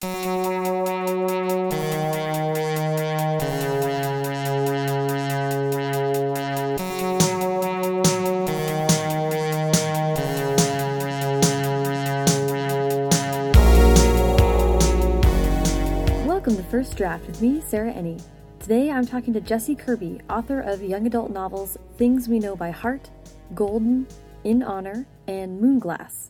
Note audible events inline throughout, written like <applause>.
Welcome to First Draft with me, Sarah Enni. Today I'm talking to Jessi Kirby, author of young adult novels Things We Know by Heart, Golden, In Honor, and Moonglass.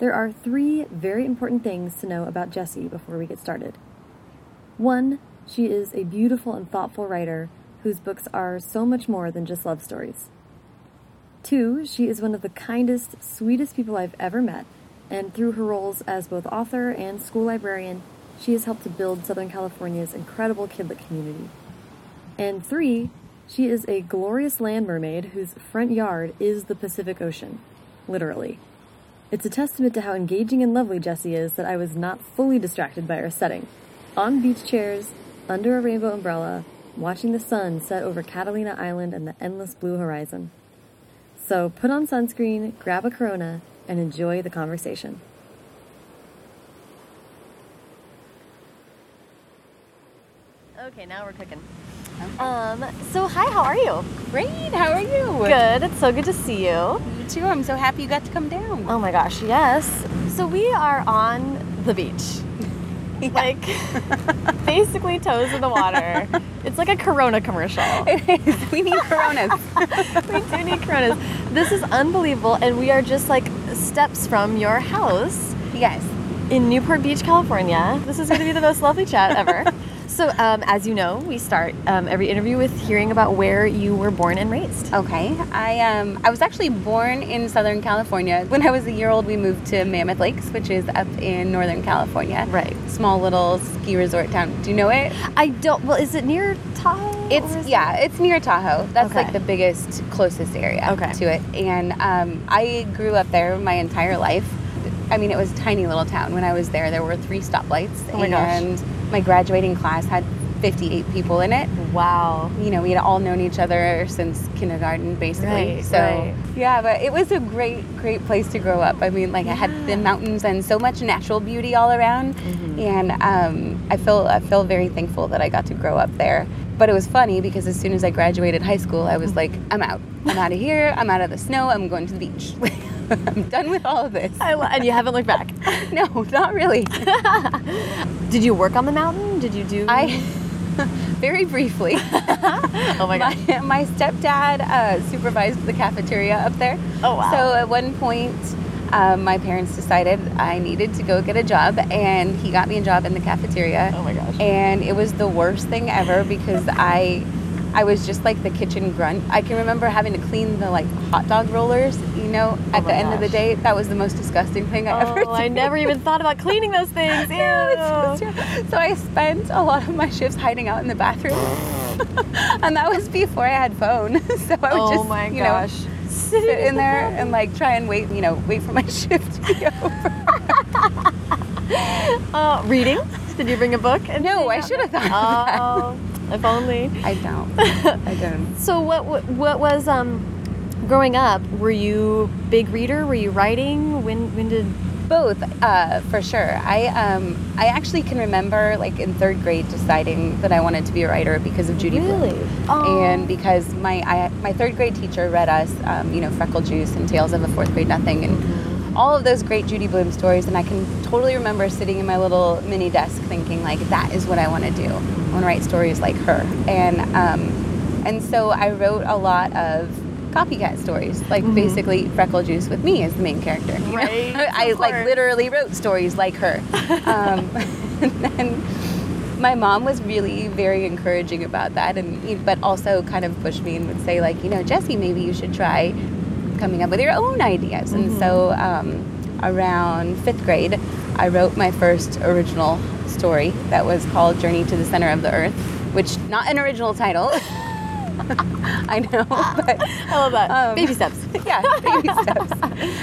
There are three very important things to know about Jessi before we get started. One, she is a beautiful and thoughtful writer whose books are so much more than just love stories. Two, she is one of the kindest, sweetest people I've ever met, and through her roles as both author and school librarian, she has helped to build Southern California's incredible kidlit community. And three, she is a glorious land mermaid whose front yard is the Pacific Ocean, literally. It's a testament to how engaging and lovely Jessi is that I was not fully distracted by our setting. On beach chairs, under a rainbow umbrella, watching the sun set over Catalina Island and the endless blue horizon. So put on sunscreen, grab a Corona, and enjoy the conversation. Okay, now we're cooking. Um, so hi, how are you? Great. How are you? Good. It's so good to see you. You too. I'm so happy you got to come down. Oh my gosh, yes. So we are on the beach. <laughs> Like basically toes in the water. <laughs> It's like a Corona commercial. It is. We need Coronas. <laughs> we do need Coronas. This is unbelievable, and we are just like steps from your house yes. in Newport Beach, California. This is going to be the most lovely chat ever. So, um, as you know, we start um, every interview with hearing about where you were born and raised. Okay. I um I was actually born in Southern California. When I was a year old, we moved to Mammoth Lakes, which is up in Northern California. Right. Small little ski resort town. Do you know it? I don't. Well, is it near Tahoe? It's yeah, it's near Tahoe. That's Okay. like the biggest, closest area Okay. to it. And um, I grew up there my entire life. I mean, it was a tiny little town. When I was there, there were three stoplights, Oh my gosh. and my graduating class had 58 people in it. Wow. You know, we had all known each other since kindergarten, basically. Right, so right. yeah, but it was a great, great place to grow up. I mean, like I had the mountains and so much natural beauty all around, Mhm. and um, I feel I feel very thankful that I got to grow up there. But it was funny because as soon as I graduated high school, I was like, I'm out. I'm out of here. I'm out of the snow. I'm going to the beach. <laughs> <laughs> I'm done with all of this. I and you haven't looked back. <laughs> No, not really. <laughs> Did you work on the mountain? Did you do? I very briefly. oh my god! My, my stepdad uh, supervised the cafeteria up there. Oh, wow. So at one point, um, my parents decided I needed to go get a job, and he got me a job in the cafeteria. Oh my gosh. And it was the worst thing ever because I, I was just like the kitchen grunt. I can remember having to clean the like hot dog rollers. You know, at Oh the end of the day, that was the most disgusting thing I ever. Oh, I never even thought about cleaning those <laughs> things. Ew. No, so. I spent a lot of my shifts hiding out in the bathroom, <laughs> and that was before I had phone. <laughs> So I would oh just, my you gosh. know, sit in there and like try and wait, you know, wait for my shift to be over. Uh, reading? Did you bring a book? And No, I should have thought Oh, if only. I don't. I don't. <laughs> So what what, what was um growing up? Were you big reader? Were you writing? When when did Both, uh, for sure. I um, I actually can remember like in third grade deciding that I wanted to be a writer because of Judy Blume. really? Oh. and because my I, my third grade teacher read us, um, you know, Freckle Juice and Tales of a Fourth Grade Nothing, and all of those great Judy Blume stories. And I can totally remember sitting in my little mini desk thinking, like, that is what I want to do. I want to write stories like her. And um, and so I wrote a lot of copycat stories, like Mhm. basically Freckle Juice with me as the main character. you know? Right, <laughs> I like literally wrote stories like her. um, <laughs> <laughs> and then my mom was really very encouraging about that and but also kind of pushed me and would say like you know Jessi maybe you should try coming up with your own ideas and so um, around fifth grade i wrote my first original story that was called journey to the center of the earth which not an original title <laughs> i know but I love that. Um, Baby steps. <laughs> yeah, baby steps.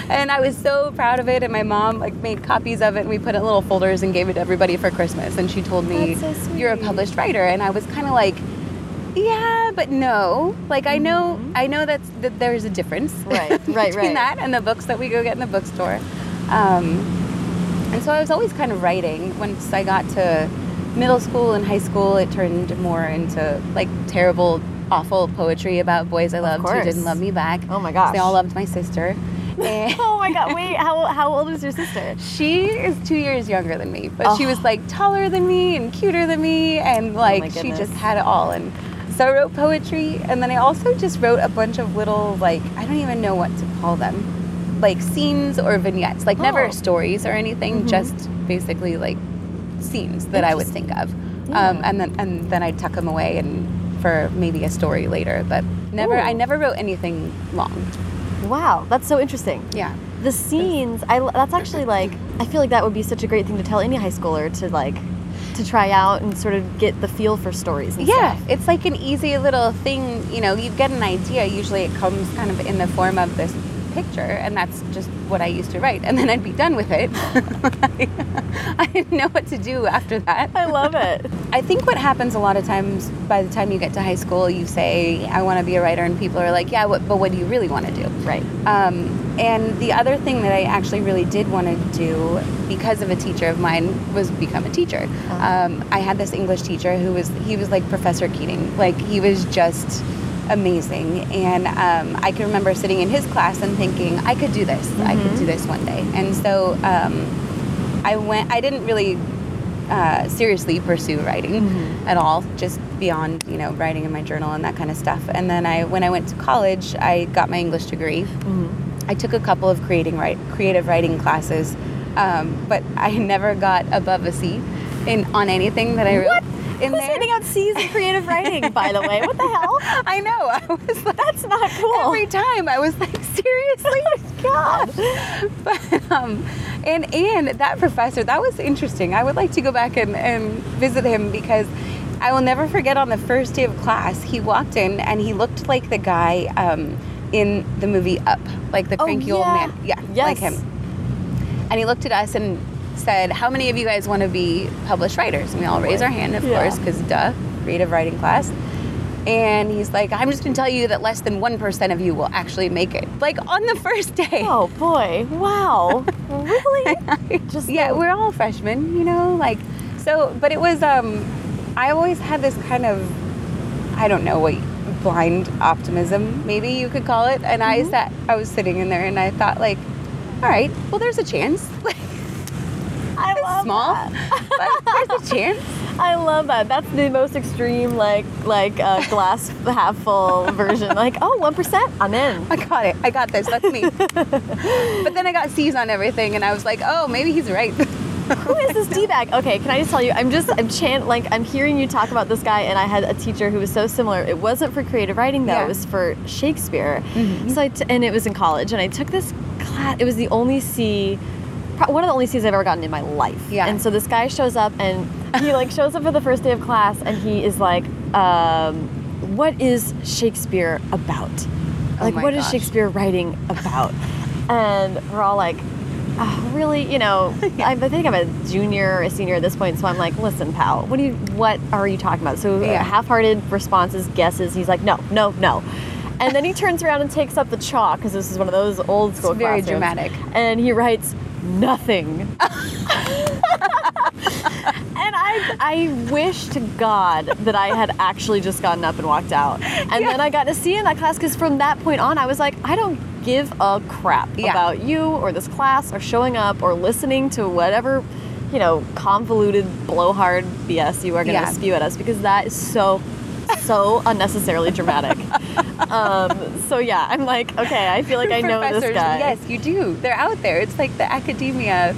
And I was so proud of it. And my mom like made copies of it, and we put it in little folders and gave it to everybody for Christmas. And she told me, so "You're a published writer." And I was kind of like, Yeah, but no. Like I know, Mhm. I know that's that there's a difference, Right, right, <laughs> between right. that and the books that we go get in the bookstore. Um, and so I was always kind of writing. Once I got to middle school and high school, it turned more into like terrible, awful poetry about boys I loved who didn't love me back. Oh my gosh. They all loved my sister. <laughs> Oh my god! Wait, how how old is your sister? <laughs> she is two years younger than me, but she Oh. was like taller than me and cuter than me, and like she just had it all. And so I wrote poetry, and then I also just wrote a bunch of little like I don't even know what to call them, like scenes or vignettes, like never Oh. stories or anything, Mhm. just basically like scenes that I would think of, um, and then and then I'd tuck them away and for maybe a story later, but never I never wrote anything long. Wow, that's so interesting. Yeah. The scenes, I that's actually like I feel like that would be such a great thing to tell any high schooler to like to try out and sort of get the feel for stories. And Yeah, stuff. it's like an easy little thing. You know, you get an idea. Usually, it comes kind of in the form of this picture, and that's just what I used to write. And then I'd be done with it. <laughs> I didn't know what to do after that. I love it. <laughs> I think what happens a lot of times by the time you get to high school, you say, "I want to be a writer," and people are like, "Yeah, what, but what do you really want to do?" Right. Um, and the other thing that I actually really did want to do because of a teacher of mine was become a teacher. Uh-huh. Um, I had this English teacher who was he was like Professor Keating, like he was just amazing. And um, I can remember sitting in his class and thinking, I could do this. I could do this one day. And so um, I went. I didn't really uh, seriously pursue writing Mhm. at all, just beyond you know writing in my journal and that kind of stuff. And then I, when I went to college, I got my English degree. Mhm. I took a couple of creating write, creative writing classes, um, but I <laughs> never got above a C in on anything that I wrote. What? In Who's there. handing out C's in creative writing? By the way, what the hell? <laughs> I know. I was like, That's not cool. every time I was like, seriously, <laughs> God. but um, and and that professor that was interesting. I would like to go back and, and visit him because I will never forget on the first day of class he walked in and he looked like the guy um, in the movie Up, like the Oh, cranky old man. Yeah, Yes. like him. And he looked at us and said, "How many of you guys want to be published writers?" And we all raised our hand, of Yeah. course, because duh, creative writing class. And he's like, "I'm just going to tell you that less than one percent of you will actually make it." Like on the <laughs> first day. Oh boy! Wow. <laughs> really? Just yeah, we're all freshmen, you know, like so. But it was. um I always had this kind of, I don't know what blind optimism, maybe you could call it. And I Mhm. sat, I was sitting in there, and I thought, like, all right, well, there's a chance. <laughs> I love small, that. but there's a chance. <laughs> I love that. That's the most extreme, like like uh, <laughs> glass half full version. Like, oh, one percent, I'm in. I got it. I got this. That's me. but then I got C's on everything, and I was like, oh, maybe he's right. Who is this d bag? Okay, can I just tell you? I'm just I'm chan like I'm hearing you talk about this guy, and I had a teacher who was so similar. It wasn't for creative writing though; Yeah. it was for Shakespeare. Mhm. So I t- and it was in college, and I took this class. It was the only C, one of the only C's I've ever gotten in my life. Yeah. And so this guy shows up, and he like <laughs> shows up for the first day of class, and he is like, um, "What is Shakespeare about? Like, Oh what is gosh. Shakespeare writing about?" and we're all like. Oh, really, you know, <laughs> I, I think I'm a junior or a senior at this point, so I'm like, listen, pal, what do you, what are you talking about? So Yeah. half-hearted responses, guesses. He's like, no, no, no, and then he turns around and takes up the chalk because this is one of those old school It's very dramatic. and he writes nothing. <laughs> and I, I wish to God that I had actually just gotten up and walked out. And then I got to C in that class because from that point on, I was like, I don't give a crap Yeah. about you or this class or showing up or listening to whatever, you know, convoluted blowhard BS you are going to Yeah. spew at us because that is so, so <laughs> unnecessarily dramatic. um, so yeah, I'm like, okay, I feel like I know this guy. Yes, you do. They're out there. It's like the academia,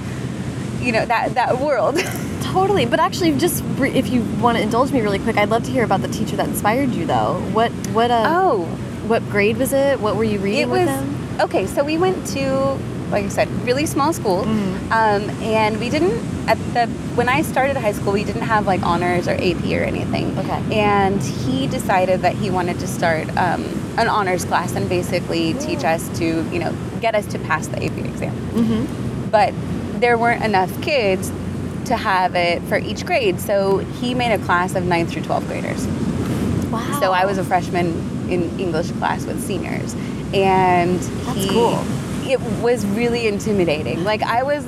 you know, that that world. <laughs> Totally, but actually, just if you want to indulge me really quick, I'd love to hear about the teacher that inspired you, though. What what uh, oh, what grade was it? What were you reading it with was them? okay. So we went to, like I said, really small school, Mhm. um, and we didn't at the when I started high school, we didn't have like honors or AP or anything. Okay. And he decided that he wanted to start um, an honors class and basically teach us to, you know, get us to pass the AP exam. Mm-hmm. but there weren't enough kids to have it for each grade. So he made a class of 9th through 12th graders. Wow. So I was a freshman in English class with seniors, and That's he, cool. It was really intimidating. Like I was,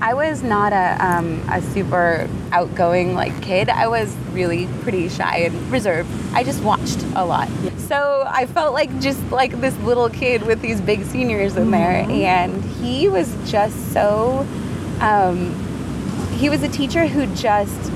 I was not a um, a super outgoing like kid. I was really pretty shy and reserved. I just watched a lot. So I felt like just like this little kid with these big seniors in there, Mm-hmm. and he was just so. Um, he was a teacher who just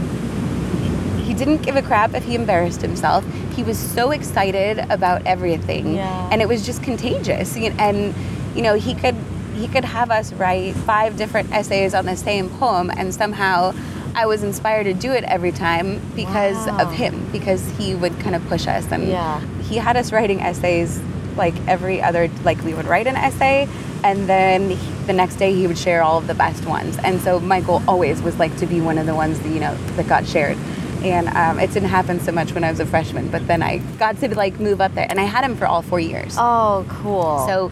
didn't give a crap if he embarrassed himself. He was so excited about everything, Yeah. and it was just contagious. And you know, he could he could have us write five different essays on the same poem, and somehow I was inspired to do it every time because Wow. of him, because he would kind of push us, and Yeah. he had us writing essays like every other like we would write an essay and then he, the next day he would share all of the best ones and so my goal always was like to be one of the ones that you know that got shared and um, it didn't happen so much when i was a freshman but then i got to like move up there and i had him for all four years Oh, cool. so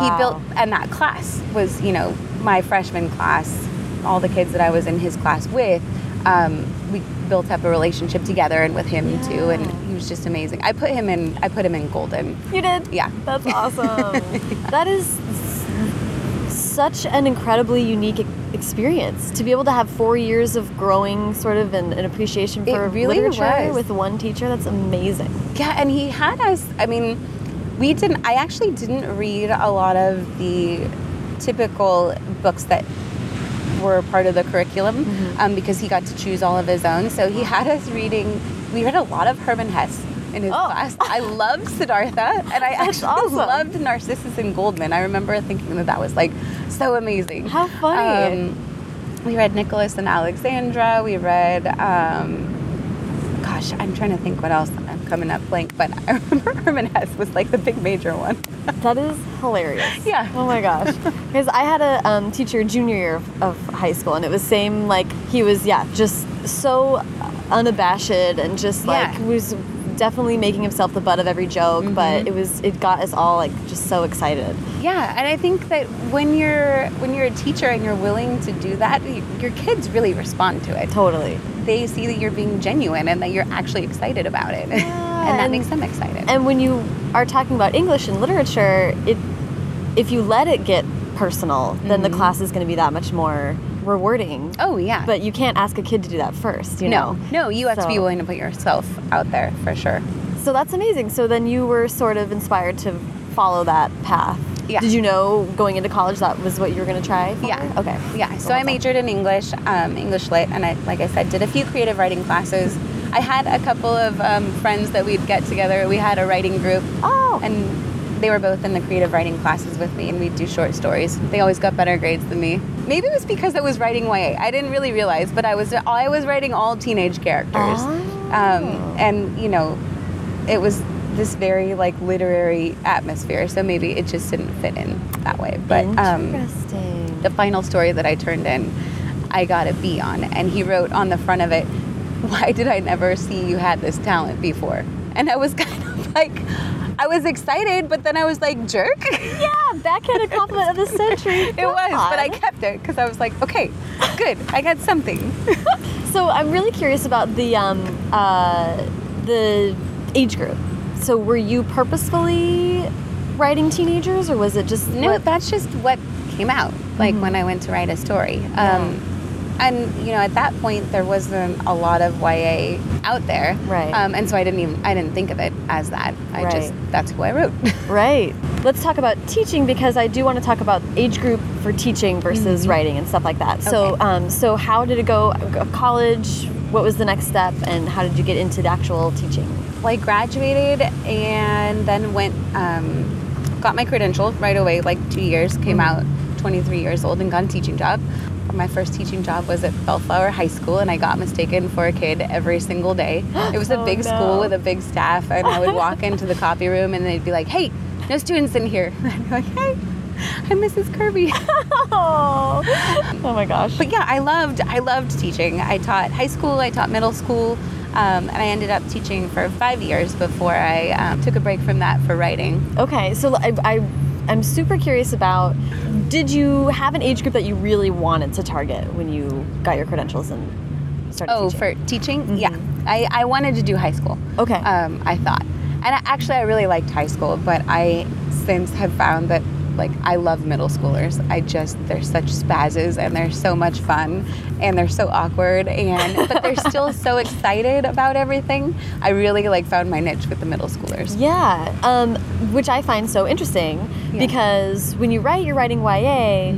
he built, and that class was, you know, my freshman class. All the kids that I was in his class with, um, we built up a relationship together, and with him too. And he was just amazing. I put him in. I put him in Golden. you did. Yeah. That's awesome. <laughs> That is such an incredibly unique experience to be able to have four years of growing sort of an, an appreciation for really literature was. with one teacher. That's amazing. Yeah, and he had us. I mean, we didn't. I actually didn't read a lot of the typical books that were part of the curriculum Mm-hmm. um, because he got to choose all of his own. So he had us reading. We read a lot of Herman Hesse in his Oh. class. I loved Siddhartha, and I actually awesome. loved Narcissus and Goldmund. I remember thinking that that was like so amazing. How funny. Um, we read Nicholas and Alexandra. We read. Um, gosh, I'm trying to think what else. I'm coming up blank, but <laughs> I remember Herman was like the big major one. <laughs> That is hilarious. Yeah. Oh my gosh. <laughs> Because I had a um, teacher junior year of, of high school, and it was same like he was yeah just so unabashed and just like Yeah. was definitely making himself the butt of every joke. But Mhm. it was it got us all like just so excited. Yeah, and I think that when you're when you're a teacher and you're willing to do that, y- your kids really respond to it. Totally. They see that you're being genuine and that you're actually excited about it, <laughs> and that and- makes them excited. And when you are talking about English and literature, it if you let it get personal, then the Mhm. class is going to be that much more rewarding. oh yeah, But you can't ask a kid to do that first, you no, know. no, you have to be willing to put yourself out there for sure. So that's amazing. So then you were sort of inspired to follow that path. Yeah. Did you know going into college that was what you were going to try? for? Yeah. Okay. Yeah. So Well, I majored in English, um, English lit, and I, like I said, did a few creative writing classes. I had a couple of um, friends that we'd get together. We had a writing group, Oh. and they were both in the creative writing classes with me, and we'd do short stories. They always got better grades than me. Maybe it was because I was writing YA. I didn't really realize, but I was I was writing all teenage characters, Oh. um, and you know, it was this very like literary atmosphere. So maybe it just didn't fit in that way. But um, the final story that I turned in, I got a B on, and he wrote on the front of it, "Why did I never see you had this talent before?" And I was <laughs> kind of like, I was excited, but then I was like, "Jerk." <laughs> yeah, backhanded compliment of the century. <laughs> it was, but I kept it because I was like, "Okay, good, I got something." <laughs> So I'm really curious about the um, uh, the age group. So were you purposefully writing teenagers, or was it just No, what- that's just what came out. Like Mhm. when I went to write a story. Yeah. And you know, at that point, there wasn't a lot of YA out there, Right. Um, and so I didn't even I didn't think of it as that. I just that's who I wrote. <laughs> Right. Let's talk about teaching because I do want to talk about age group for teaching versus Mhm. writing and stuff like that. So, Okay. um, so how did it go? College? What was the next step, and how did you get into the actual teaching? well, I graduated and then went um, got my credential right away. Like two years, came Mhm. out 23 years old and got a teaching job. My first teaching job was at Bellflower High School, and I got mistaken for a kid every single day. It was a <gasps> Oh, big no. school with a big staff, and I would walk into the copy room, and they'd be like, "Hey, no students in here." <laughs> And I'd be like, "Hey, I'm Mrs. Kirby." <laughs> oh, oh my gosh. but yeah, I loved I loved teaching. I taught high school, I taught middle school, um, and I ended up teaching for five years before I um, took a break from that for writing. Okay, so I, I, I'm super curious about. Did you have an age group that you really wanted to target when you got your credentials and started Oh, teaching? for teaching? Yeah. Mhm. I, I wanted to do high school. Okay. Um, I thought. And I, actually, I really liked high school, but I since have found that, like, I love middle schoolers. I just, they're such spazzes and they're so much fun and they're so awkward and, but they're <laughs> still so excited about everything. I really, like, found my niche with the middle schoolers. Yeah, um, which I find so interesting Yeah. because when you write, you're writing YA,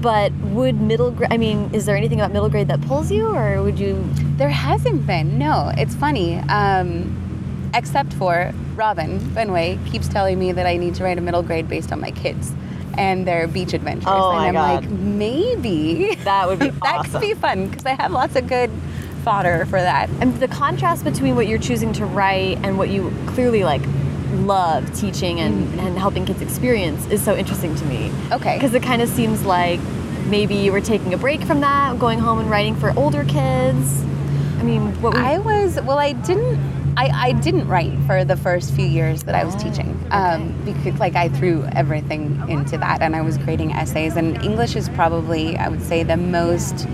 but would middle grade, I mean, is there anything about middle grade that pulls you, or would you? There hasn't been. No, it's funny. Um, except for Robin Benway keeps telling me that I need to write a middle grade based on my kids and their beach adventures. Oh, and my I'm God. like, maybe That would be <laughs> that awesome. could be fun because I have lots of good fodder for that. And the contrast between what you're choosing to write and what you clearly like love teaching and, mm. and helping kids experience is so interesting to me. Okay. Because it kind of seems like maybe you were taking a break from that, going home and writing for older kids. I mean, what would I was well. I didn't. I, I didn't write for the first few years that I was Oh, teaching um, because like I threw everything into that and I was grading essays and English is probably I would say the most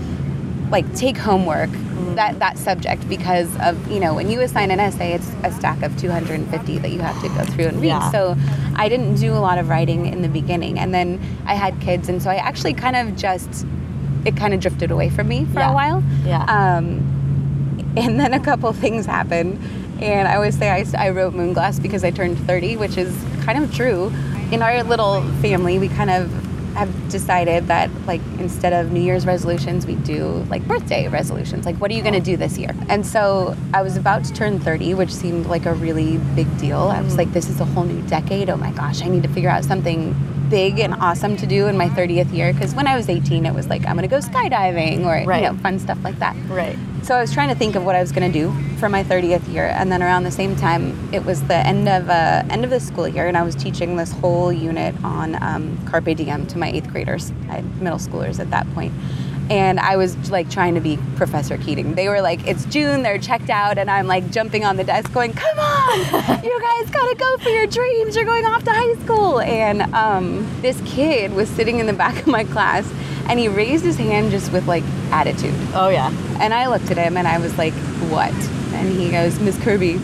like take homework that that subject because of you know when you assign an essay it's a stack of 250 that you have to go through and read Yeah. so I didn't do a lot of writing in the beginning and then I had kids and so I actually kind of just it kind of drifted away from me for Yeah. a while Yeah. um, and then a couple things happened. And I always say I, I wrote Moonglass because I turned 30, which is kind of true. In our little family, we kind of have decided that, like, instead of New Year's resolutions, we do like birthday resolutions. Like, what are you going to do this year? And so I was about to turn 30, which seemed like a really big deal. I was mm. like, this is a whole new decade. Oh my gosh, I need to figure out something big and awesome to do in my 30th year. Because when I was 18, it was like, I'm going to go skydiving or, Right. you know, fun stuff like that. right. So I was trying to think of what I was going to do for my 30th year, and then around the same time, it was the end of uh, end of the school year, and I was teaching this whole unit on um, carpe diem to my eighth graders, I had middle schoolers at that point, and I was like trying to be Professor Keating. They were like, "It's June, they're checked out," and I'm like jumping on the desk, going, "Come on, <laughs> you guys gotta go for your dreams. You're going off to high school." And um, this kid was sitting in the back of my class, and he raised his hand just with like attitude. Oh yeah. And I looked at him and I was like, what? And he goes, Miss Kirby,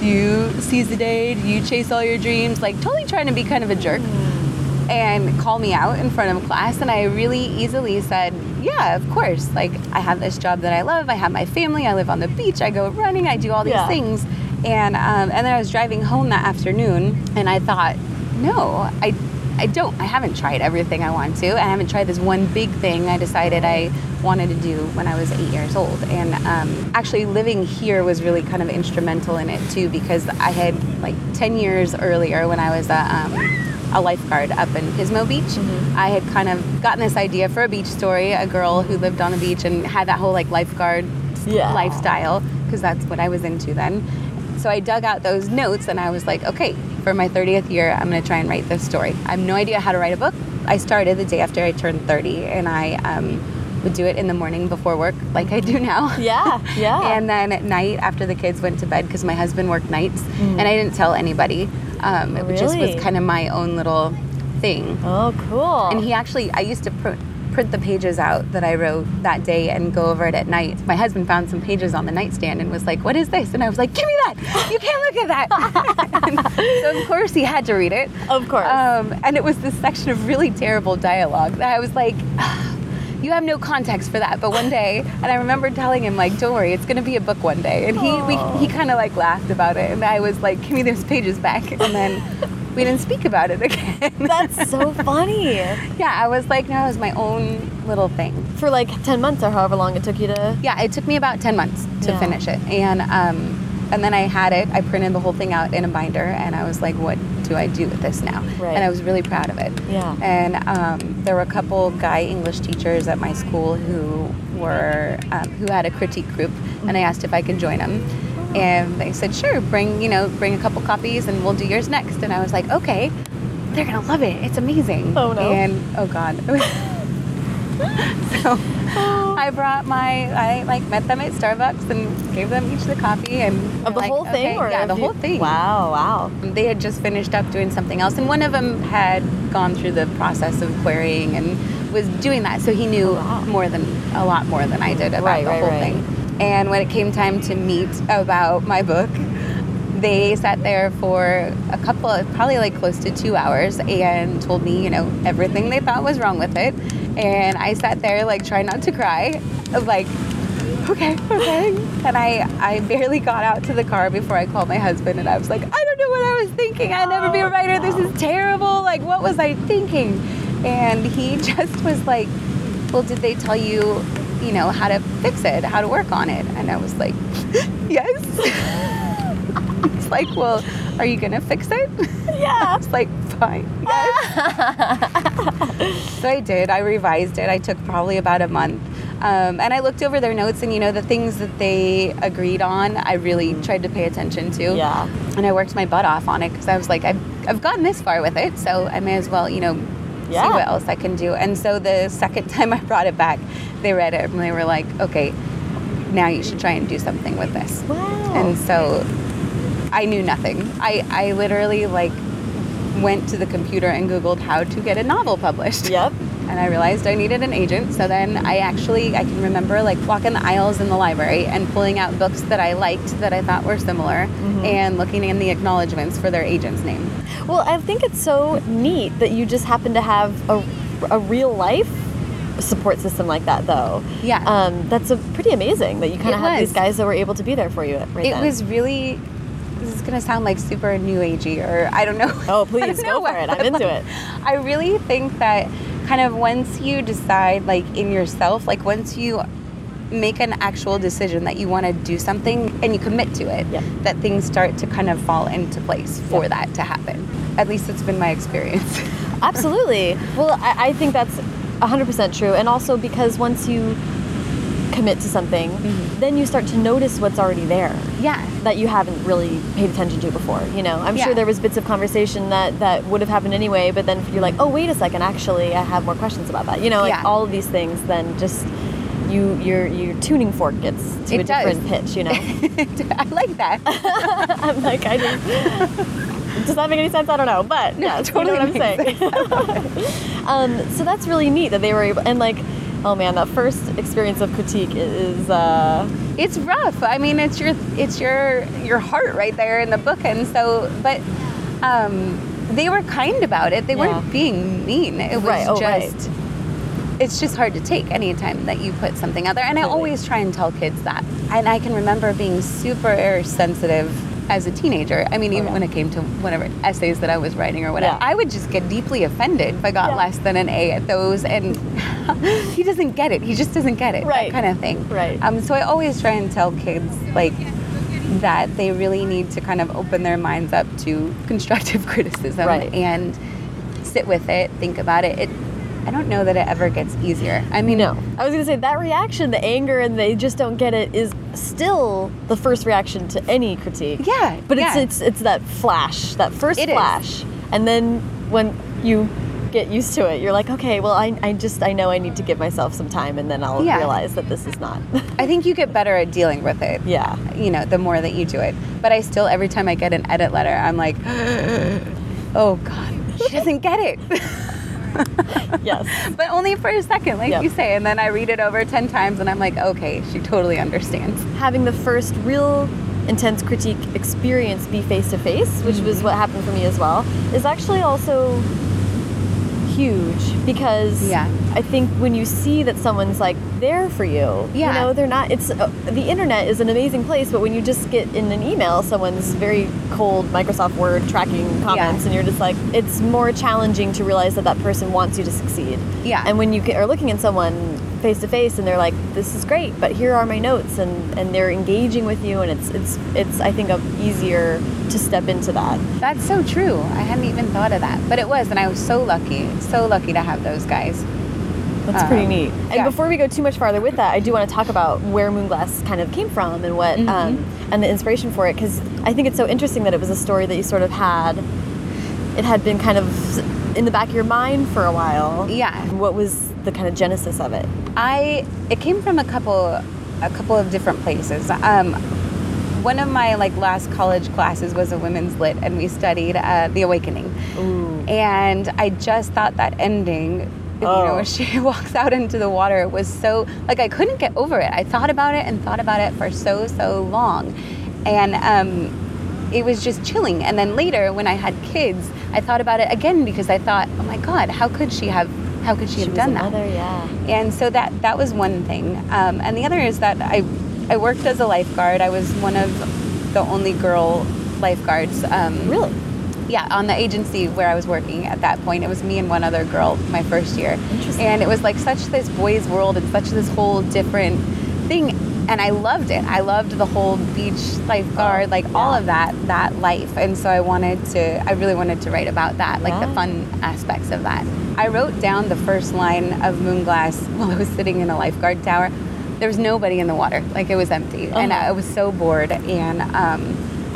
do you seize the day? Do you chase all your dreams? Like, totally trying to be kind of a jerk and call me out in front of class. And I really easily said, yeah, of course. Like, I have this job that I love. I have my family. I live on the beach. I go running. I do all these Yeah. things. And, um, and then I was driving home that afternoon and I thought, no, I, I don't. I haven't tried everything I want to. I haven't tried this one big thing I decided I wanted to do when I was eight years old. And um, actually, living here was really kind of instrumental in it too, because I had like 10 years earlier when I was a, um, a lifeguard up in Pismo Beach. I had kind of gotten this idea for a beach story, a girl who lived on a beach and had that whole like lifeguard Yeah. lifestyle, because that's what I was into then. So I dug out those notes and I was like, okay, for my 30th year, I'm going to try and write this story. I have no idea how to write a book. I started the day after I turned 30 and I um, would do it in the morning before work, like I do now. Yeah. Yeah. <laughs> And then at night after the kids went to bed, because my husband worked nights, and I didn't tell anybody. Um, it just was kind of my own little thing. oh, cool. And he actually, I used to print, print the pages out that I wrote that day and go over it at night. My husband found some pages on the nightstand and was like, What is this? And I was like, Give me that! You can't look at that! <laughs> so, of course, he had to read it. of course. Um, and it was this section of really terrible dialogue that I was like, you have no context for that. But one day, and I remember telling him like, don't worry, it's going to be a book one day. And he we, he kind of like laughed about it, and I was like, give me those pages back. And then we didn't speak about it <laughs> again. That's so funny. yeah, I was like, no, it was my own little thing. For like 10 months or however long it took you to. Yeah, it took me about ten months to Yeah. finish it, and um, and then I had it. I printed the whole thing out in a binder, and I was like, what do I do with this now? Right. And I was really proud of it. Yeah. And um, there were a couple guy English teachers at my school who were um, who had a critique group, and I asked if I could join them. And they said, sure, bring you know, bring a couple copies, and we'll do yours next. And I was like, okay, they're gonna love it. It's amazing. Oh, no. And oh god, <laughs> <laughs> so I brought my, I like met them at Starbucks and gave them each the coffee and Of the like, whole thing? okay, or yeah, the whole thing. Wow, wow. They had just finished up doing something else, and one of them had gone through the process of querying and was doing that, so he knew Oh, wow. more than a lot more than I did about Right, the right, whole right. thing. And when it came time to meet about my book, they sat there for a couple of probably like close to two hours and told me, you know, everything they thought was wrong with it. And I sat there like trying not to cry, like okay, okay. And I, I barely got out to the car before I called my husband and I was like, I don't know what I was thinking. I'll never be a oh, writer. This is terrible. Like, what was I thinking? And he <laughs> just was like, Well, did they tell you, you know, how to fix it, how to work on it? And I was like, <laughs> Yes. <laughs> it's like, Well, are you going to fix it? <laughs> Yeah. I was like, Fine. Yes. <laughs> So I did. I revised it. I took probably about a month. Um, and I looked over their notes, and you know, the things that they agreed on, I really tried to pay attention to. Yeah. And I worked my butt off on it because I was like, I've, I've gotten this far with it, so I may as well, you know, Yeah. see what else I can do. And so the second <laughs> time I brought it back, they read it and they were like, okay, now you should try and do something with this. Wow. And so I knew nothing. I, I literally like went to the computer and Googled how to get a novel published. Yep. <laughs> And I realized I needed an agent. So then I actually, I can remember like walking the aisles in the library and pulling out books that I liked that I thought were similar Mm-hmm. and looking in the acknowledgments for their agent's name. Well, I think it's so neat that you just happen to have a, a real life support system like that, though. Yeah. Um, that's a pretty amazing that you kind of have these guys that were able to be there for you right it then. was really, this is going to sound like super new agey or I don't know. Oh, please, <laughs> go for it. I'm into like, it. I really think that kind of once you decide, like in yourself, like once you make an actual decision that you want to do something and you commit to it, Yep. that things start to kind of fall into place for Yep. that to happen. At least it's been my experience. Absolutely. <laughs> Well, I, I think that's 100% true. And also because once you commit to something, Mhm. then you start to notice what's already there yeah. that you haven't really paid attention to before. You know, I'm Yeah. sure there was bits of conversation that that would have happened anyway, but then you're like, oh, wait a second, actually, I have more questions about that. You know, like Yeah. all of these things. Then just you your your tuning fork gets to It a different pitch. You know, <laughs> I like that. <laughs> I'm like, I just. <laughs> Does that make any sense? I don't know, but No, yes, totally you know what I'm saying. um, so that's really neat that they were able, and like, oh man, that first experience of critique is, uh, it's rough. I mean, it's your it's your your heart right there in the book, and so but um, they were kind about it. They Yeah. weren't being mean. It was Right, oh, right. just. It's just hard to take any time that you put something out there, and I always try and tell kids that. And I can remember being super sensitive as a teenager. I mean, even Oh, yeah. when it came to whatever essays that I was writing or whatever, Yeah. I would just get deeply offended if I got Yeah. less than an A at those, and <laughs> he doesn't get it. He just doesn't get it. Right. That kind of thing. Right. Um, so I always try and tell kids like that they really need to kind of open their minds up to constructive <laughs> criticism Right. and sit with it, think about it. It I don't know that it ever gets easier. I mean, no. I was gonna say that reaction, the anger, and they just don't get it, is still the first reaction to any critique. Yeah, But it's yeah. it's it's that flash, that first It is. flash, and then when you get used to it, you're like, okay, well, I, I just I know I need to give myself some time, and then I'll Yeah. realize that this is not. <laughs> I think you get better at dealing with it. yeah. You know, the more that you do it. But I still, every time I get an edit letter, I'm like, <gasps> oh God, she doesn't get it. <laughs> <laughs> Yes. but only for a second, like Yep. you say. And then I read it over 10 times and I'm like, okay, she totally understands. Having the first real intense critique experience be face to face, which was Mm-hmm. what happened for me as well, is actually also huge because Yeah. I think when you see that someone's like there for you, Yeah. you know, they're not. It's uh, the internet is an amazing place, but when you just get in an email someone's very cold Microsoft Word tracking comments, and you're just like, it's more challenging to realize that that person wants you to succeed. Yeah. And when you ca- are looking at someone face to face and they're like, "This is great, but here are my notes," and and they're engaging with you, and it's it's it's I think a, easier to step into that. That's so true. I hadn't even thought of that. But it was, and I was so lucky, so lucky to have those guys. That's pretty Um, neat. And yeah. before we go too much farther with that, I do want to talk about where Moonglass kind of came from and what Mhm. um, and the inspiration for it because I think it's so interesting that it was a story that you sort of had. It had been kind of in the back of your mind for a while. Yeah. What was the kind of genesis of it? I it came from a couple a couple of different places. Um, one of my like last college classes was a women's lit, and we studied uh, the Awakening. Ooh. And I just thought that ending, you Oh. know, <laughs> when she walks out into the water was so like I couldn't get over it. I thought about it and thought about it for so so long, and um, it was just chilling. And then later, when I had kids, I thought about it again because I thought, oh my God, how could she have? How could she, have was done that? mother, yeah. and so that that was one thing um, and the other is that I I worked as a lifeguard I was one of the only girl lifeguards um, Really? yeah on the agency where I was working at that point it was me and one other girl my first year Interesting. and it was like such this boys world and such this whole different thing and I loved it. I loved the whole beach lifeguard Oh, like all of that that life. And so I wanted to I really wanted to write about that like Yeah. the fun aspects of that. I wrote down the first line of Moonglass <laughs> while I was sitting in a lifeguard tower. There was nobody in the water. Like it was empty. And Uh-huh. I was so bored. And um,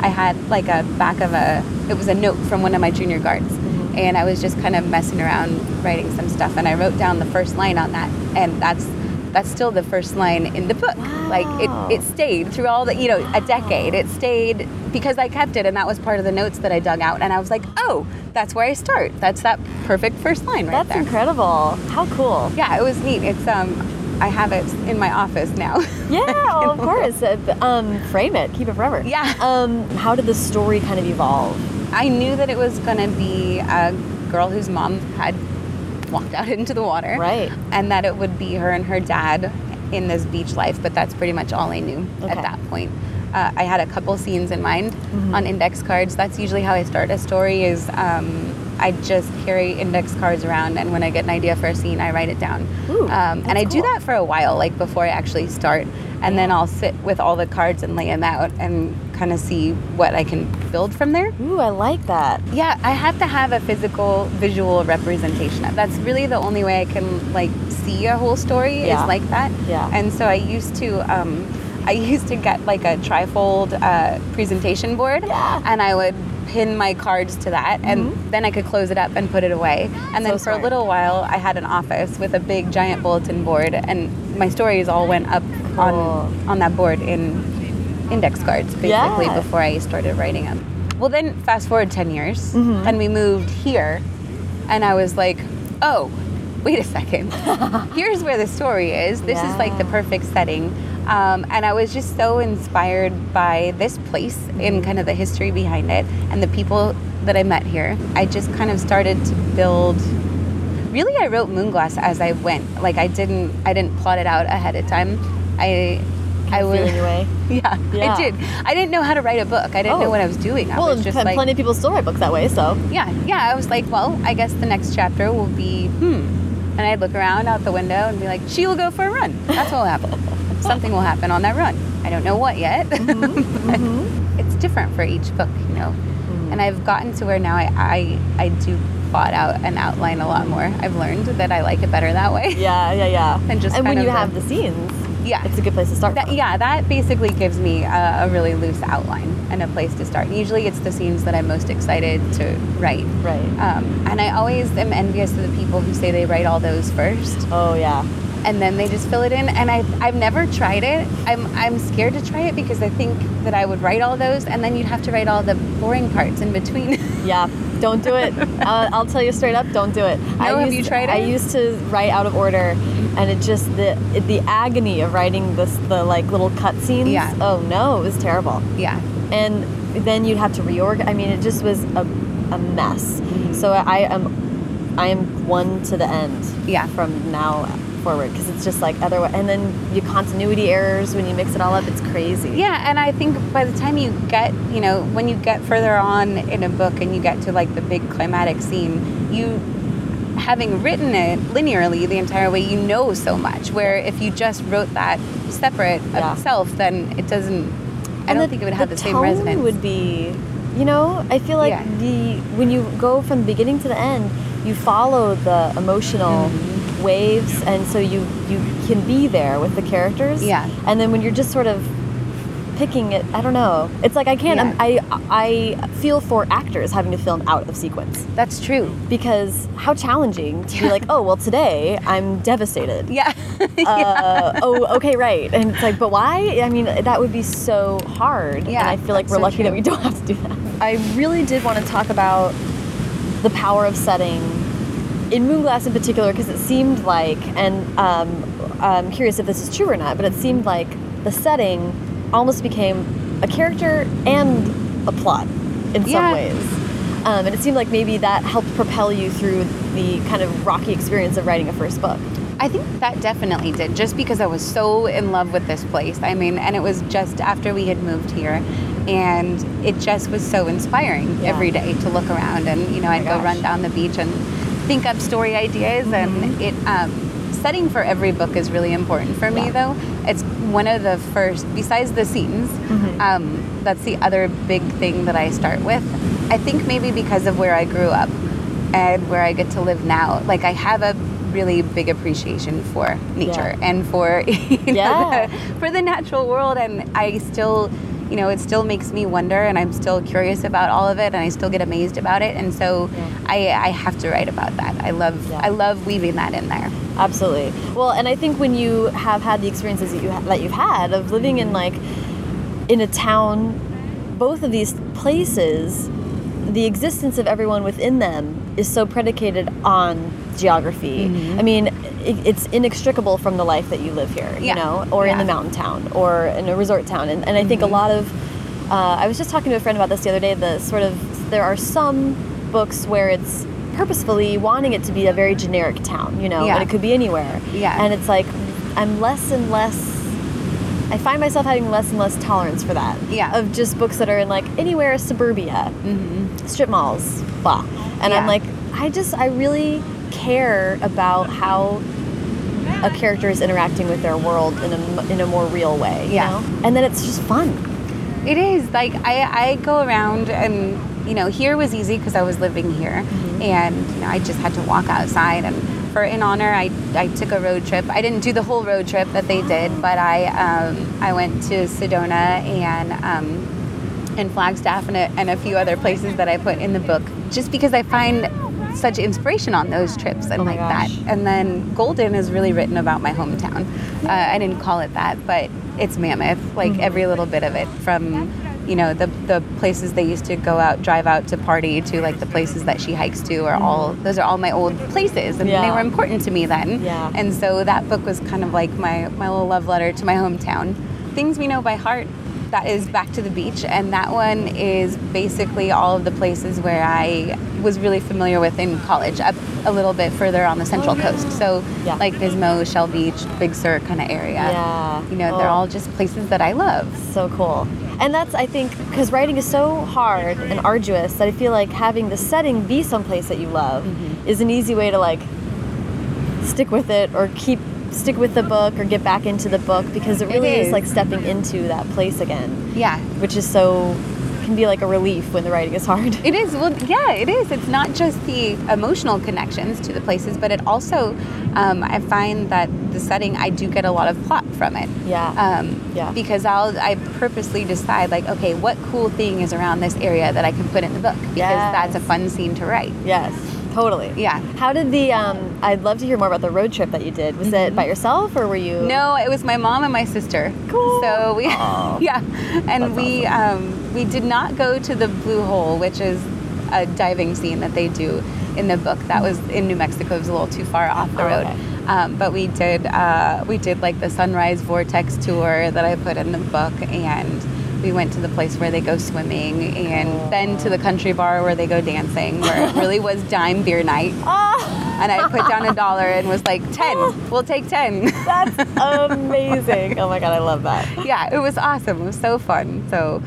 I had like a back of a it was a note from one of my junior guards. Mm-hmm. and I was just kind of messing around writing some stuff. And I wrote down the first line on that. And that's that's still the first line in the book like it, it stayed through all the you know a decade it stayed because I kept it and that was part of the notes that I dug out and I was like oh that's where I start that's that perfect first line right That's there That's incredible. How cool. yeah it was neat it's um I have it in my office now <laughs> Yeah, well, of course. Um, frame it. Keep it forever. Yeah. <laughs> Um, how did the story kind of evolve? I knew that it was going to be a girl whose mom had walked out <laughs> into the water. Right. And that it would be her and her dad in this beach life, but that's pretty much all I knew Okay. at that point. Uh, I had a couple scenes in mind Mm-hmm. on index cards. That's usually how I start a story is um, I just carry index cards around and when I get an idea for a scene, I write it down. Ooh, um, and I that's do that for a while, like before I actually start. And then I'll sit with all the cards and lay them out and kind of see what I can build from there. Ooh, I like that. Yeah, I have to have a physical, visual representation. of That's really the only way I can like see a whole story Yeah. is like that. Yeah. And so I used to, um, I <laughs> used to get like a trifold uh, presentation board, Yeah. Mm-hmm. and I would pin my cards to that, and then I could close it up and put it away. And then So for a little while, I had an office with a big giant bulletin board, and my stories all went up Cool. on on that board in index cards basically Yeah. before I started writing them. Well, then fast forward 10 years Mm-hmm. and we moved here, and I was like, oh, wait a second. <laughs> Here's where the story is. This is like the perfect setting. Um, and I was just so inspired by this place and kind of the history behind it and the people that I met here. I just kind of started to build really i wrote moonglass as i went like i didn't i didn't plot it out ahead of time i i <laughs> would. was in your way. yeah, Yeah. i did. I didn't know how to write a book. I didn't Oh. know what i was doing. I well, was just pl- like plenty of people still write books that way, so. yeah yeah i was like well i guess the next chapter will be hmm. And i'd look around out the window and be like she will go for a run. That's what will happen. <laughs> Something will happen on that run. I don't know what yet. Mm-hmm. <laughs> but it's different for each book you know. And i've gotten to where now I, I i do plot out an outline a lot more. I've learned that i like it better that way. Yeah, yeah, yeah. And just and when you of have the scenes, yeah it's a good place to start. that, yeah, that basically gives me a, a really loose outline and a place to start. Usually, it's the scenes that I'm most excited to write. Right. Um, and I always am envious of the people who say they write all those first Oh, yeah. and then they just fill it in. And I, I've never tried it. I'm, I'm scared to try it because I think that I would write all those and then you'd have to write all the boring parts in between. <laughs> Yeah, don't do it. <laughs> uh, I'll tell you straight up, don't do it. No, have you tried it? I used to write out of order, and it just the it, the agony of writing this the like little cut scenes. Yeah. Oh no, it was terrible. yeah. And then you'd have to reorganize. I mean, it just was a, a mess. Mm-hmm. So I am I am one to the end. Yeah. From now forward, because it's just like otherwise, and then your continuity errors when you mix it all up. It's crazy. Yeah, and I think by the time you get, you know, when you get further on in a book and you get to like the big climatic scene, you having written it linearly the entire way, you know so much. Where if you just wrote that separate Yeah. itself, then it doesn't. I don't think it would have the, same tone resonance. Would be, you know, I feel like Yeah. the when you go from the beginning to the end, you follow the emotional Mm-hmm. Waves, and so you you can be there with the characters. Yeah. And then when you're just sort of picking it. I don't know. It's like I can't. Yeah. I I feel for actors having to film out of sequence That's true. because how challenging to be like, oh well, today I'm devastated. <laughs> Yeah. Uh, oh, okay, right. And it's like, but why? I mean, that would be so hard. Yeah, and I feel like we're so lucky that we don't have to do that. I really did want to talk about the power of setting in Moonglass in particular because it seemed like, and um, I'm curious if this is true or not, but it seemed like the setting almost became a character and a plot in some Yeah. ways. Um, and it seemed like maybe that helped propel you through the kind of rocky experience of writing a first book. I think that definitely did, just because I was so in love with this place. I mean, and it was just after we had moved here, and it just was so inspiring Yeah. every day to look around. And you know, I'd go gosh. run down the beach and think up story ideas, Mm-hmm. and it. Um, setting for every book is really important for me, Yeah. though. It's one of the first, besides the scenes. Mm-hmm. Um, that's the other big thing that I start with. I think maybe because of where I grew up and where I get to live now, like I have a really big appreciation for nature Yeah. and for <laughs> you know, Yeah. the, for the natural world and I still you know it still makes me wonder and I'm still curious about all of it and I still get amazed about it and so Yeah. I, I have to write about that I love Yeah. I love weaving that in there Absolutely. Well, and I think when you have had the experiences that you ha- that you've had of living in like in a town, both of these places, the existence of everyone within them is so predicated on geography. Mhm. I mean, it, it's inextricable from the life that you live here, you Yeah. know, or in Yeah. the mountain town or in a resort town. And, and I think a Mhm. lot of, uh, I was just talking to a friend about this the other day. The sort of there are some books where it's purposefully wanting it to be a very generic town, you know, Yeah. and it could be anywhere. Yeah. And it's like I'm less and less. I find myself having less and less tolerance for that. Yeah. Of just books that are in like anywhere suburbia, mm-hmm. strip malls, blah. And I'm like, I just, I really care about how a character is interacting with their world in a, in a more real way. you Yeah. know? And then it's just fun. It is like I, I go around and you know here was easy because I was living here Mm-hmm. and you know I just had to walk outside and for in honor I, I took a road trip I didn't do the whole road trip that they did but I um, I went to Sedona and um, and Flagstaff and a, and a few other places that I put in the book just because I find such inspiration on those trips and Oh like gosh. that and then Golden is really written about my hometown uh, I didn't call it that but it's mammoth like Mm-hmm. every little bit of it from you know the the places they used to go out drive out to party to like the places that she hikes to are all those are all my old places and they Mm-hmm. Were important to me then Yeah. and so that book was kind of like my my little love letter to my hometown things we know by heart that is back to the beach and that one is basically all of the places where i was really familiar with in college up a little bit further on the central coast so Oh, Yeah. like Pismo shell beach big sur kind of area Yeah. you know they're Oh. all just places that i love So cool. And that's, I think, because writing is so hard and arduous that I feel like having the setting be someplace that you love Mm-hmm. is an easy way to like stick with it or keep stick with the book or get back into the book because it It really is. is. like stepping into that place again, yeah which is so can be like a relief when the writing is hard. It is. Well, yeah, it is. It's not just the emotional connections to the places, but it also, um, I find that the setting, I do get a lot of plot from it. Yeah. Um, Yeah. Because I'll, I purposely decide, like, okay, what cool thing is around this area that I can put in the book? Because Yes. that's a fun scene to write. Yes, totally. Yeah. How did the? Um, I'd love to hear more about the road trip that you did. Was it by yourself or were you? Mm-hmm. No, it was my mom and my sister. Cool. So we, <laughs> yeah, and That's we um, we did not go to the Blue Hole, which is a diving scene that they do in the book. That was in New Mexico. It was a little too far off the Oh, road. okay. Um, but we did uh, we did like the Sunrise Vortex tour that I put in the book, and we went to the place where they go swimming, and then to the country bar where they go dancing, where it really <laughs> was dime beer night. Ah, And I put down a dollar and was like, 10, we'll take 10. that's amazing. <laughs> Oh my god, I love that. yeah, it was awesome. It was so fun. So,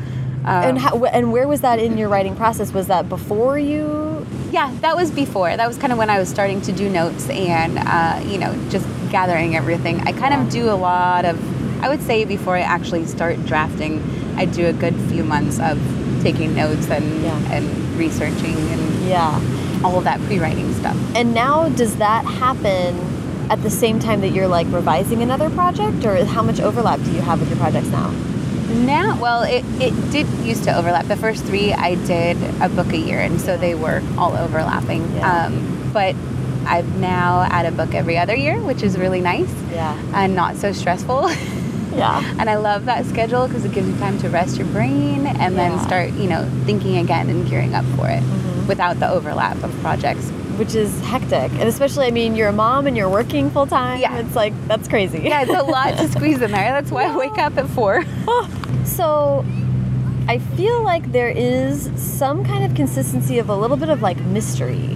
um, And how, and where was that in your writing process? Was that before you? yeah, that was before. That was kind of when I was starting to do notes and, uh, you know, just gathering everything. I kind Yeah. of do a lot of, I would say before I actually start drafting, I do a good few months of taking notes and, Yeah. and researching and Yeah. all of that pre-writing stuff. And now, does that happen at the same time that you're like revising another project, or how much overlap do you have with your projects now? now, well, it, it did used to overlap. The first three, I did a book a year, and so they were all overlapping. Yeah. Um, but I've now add a book every other year, which is really nice Yeah. and not so stressful. <laughs> Yeah. and I love that schedule because it gives you time to rest your brain and then start, you know, thinking again and gearing up for it Mhm. without the overlap of projects. Which is hectic. And especially, I mean, you're a mom and you're working full time. Yeah. It's like, that's crazy. Yeah, it's a lot to <laughs> squeeze in there. That's why I wake up at four. So I feel like there is some kind of consistency of a little bit of like mystery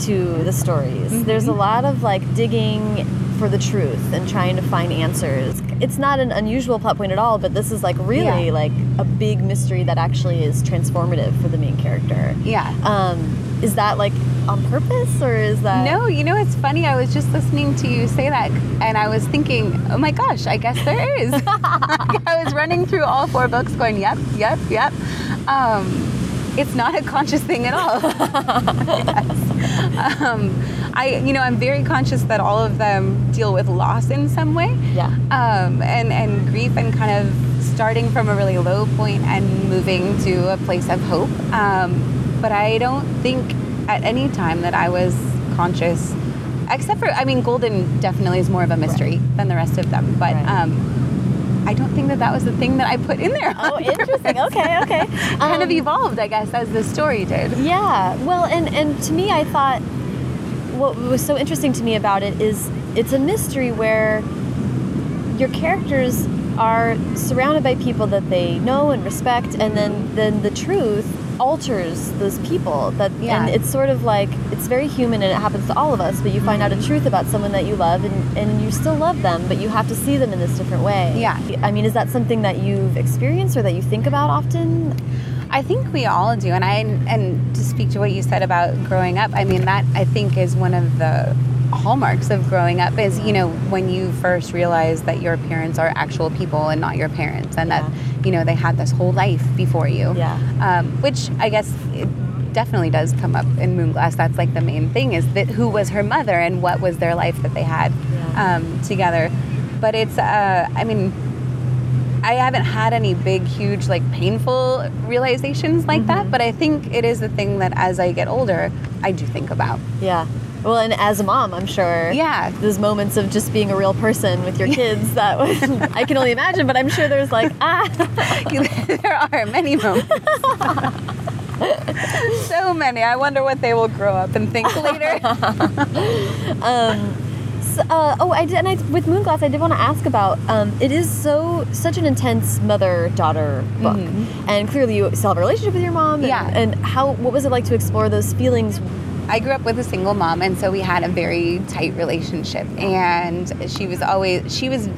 to the stories. Mhm. There's a lot of like digging for the truth and trying to find answers. It's not an unusual plot point at all, but this is like really Yeah. like a big mystery that actually is transformative for the main character. Yeah. Um, is that like on purpose or is that No, you know it's funny. I was just listening to you say that, and I was thinking, oh my gosh, I guess there is. <laughs> <laughs> I was running through all four books, going, yep, yep, yep. Um, it's not a conscious thing at all. <laughs> yes. um, I, you know, I'm very conscious that all of them deal with loss in some way, Yeah. um, and and grief, and kind of starting from a really low point and moving to a place of hope. Um, but I don't think at any time that I was conscious, except for I mean, Golden definitely is more of a mystery than the rest of them. But Right. um, I don't think that that was the thing that I put in there. Oh, <laughs> interesting. Okay, okay. <laughs> kind of Um, evolved, I guess, as the story did. Yeah. Well, and and to me, I thought what was so interesting to me about it is it's a mystery where your characters are surrounded by people that they know and respect, and then then the truth alters those people that Yeah. and it's sort of like it's very human and it happens to all of us but you find out a mm-hmm. truth about someone that you love and, and you still love them but you have to see them in this different way Yeah. i mean is that something that you've experienced or that you think about often I think we all do, and I and to speak to what you said about growing up, I mean that I think is one of the hallmarks of growing up is you know when you first realize that your parents are actual people and not your parents, and that you know they had this whole life before you. Yeah. Um, which I guess it definitely does come up in Moonglass. That's like the main thing is that who was her mother and what was their life that they had Yeah. um, together. But it's uh, I mean. I haven't had any big, huge, like painful realizations like that, but I think it is the thing that as I get older, I do think about. Yeah. Well, and as a mom, I'm sure. Yeah. Those moments of just being a real person with your <laughs> kids that was, <laughs> I can only imagine, but I'm sure there's like, ah. <laughs> there are many moments. so many. I wonder what they will grow up and think later. um, uh, oh, I did, and I, with Moonglass, I did want to ask about. Um, it is so such an intense mother-daughter book, Mhm. and clearly you still have a relationship with your mom. And, Yeah. And how? What was it like to explore those feelings? I grew up with a single mom, and so we had a very tight relationship. And she was always, she was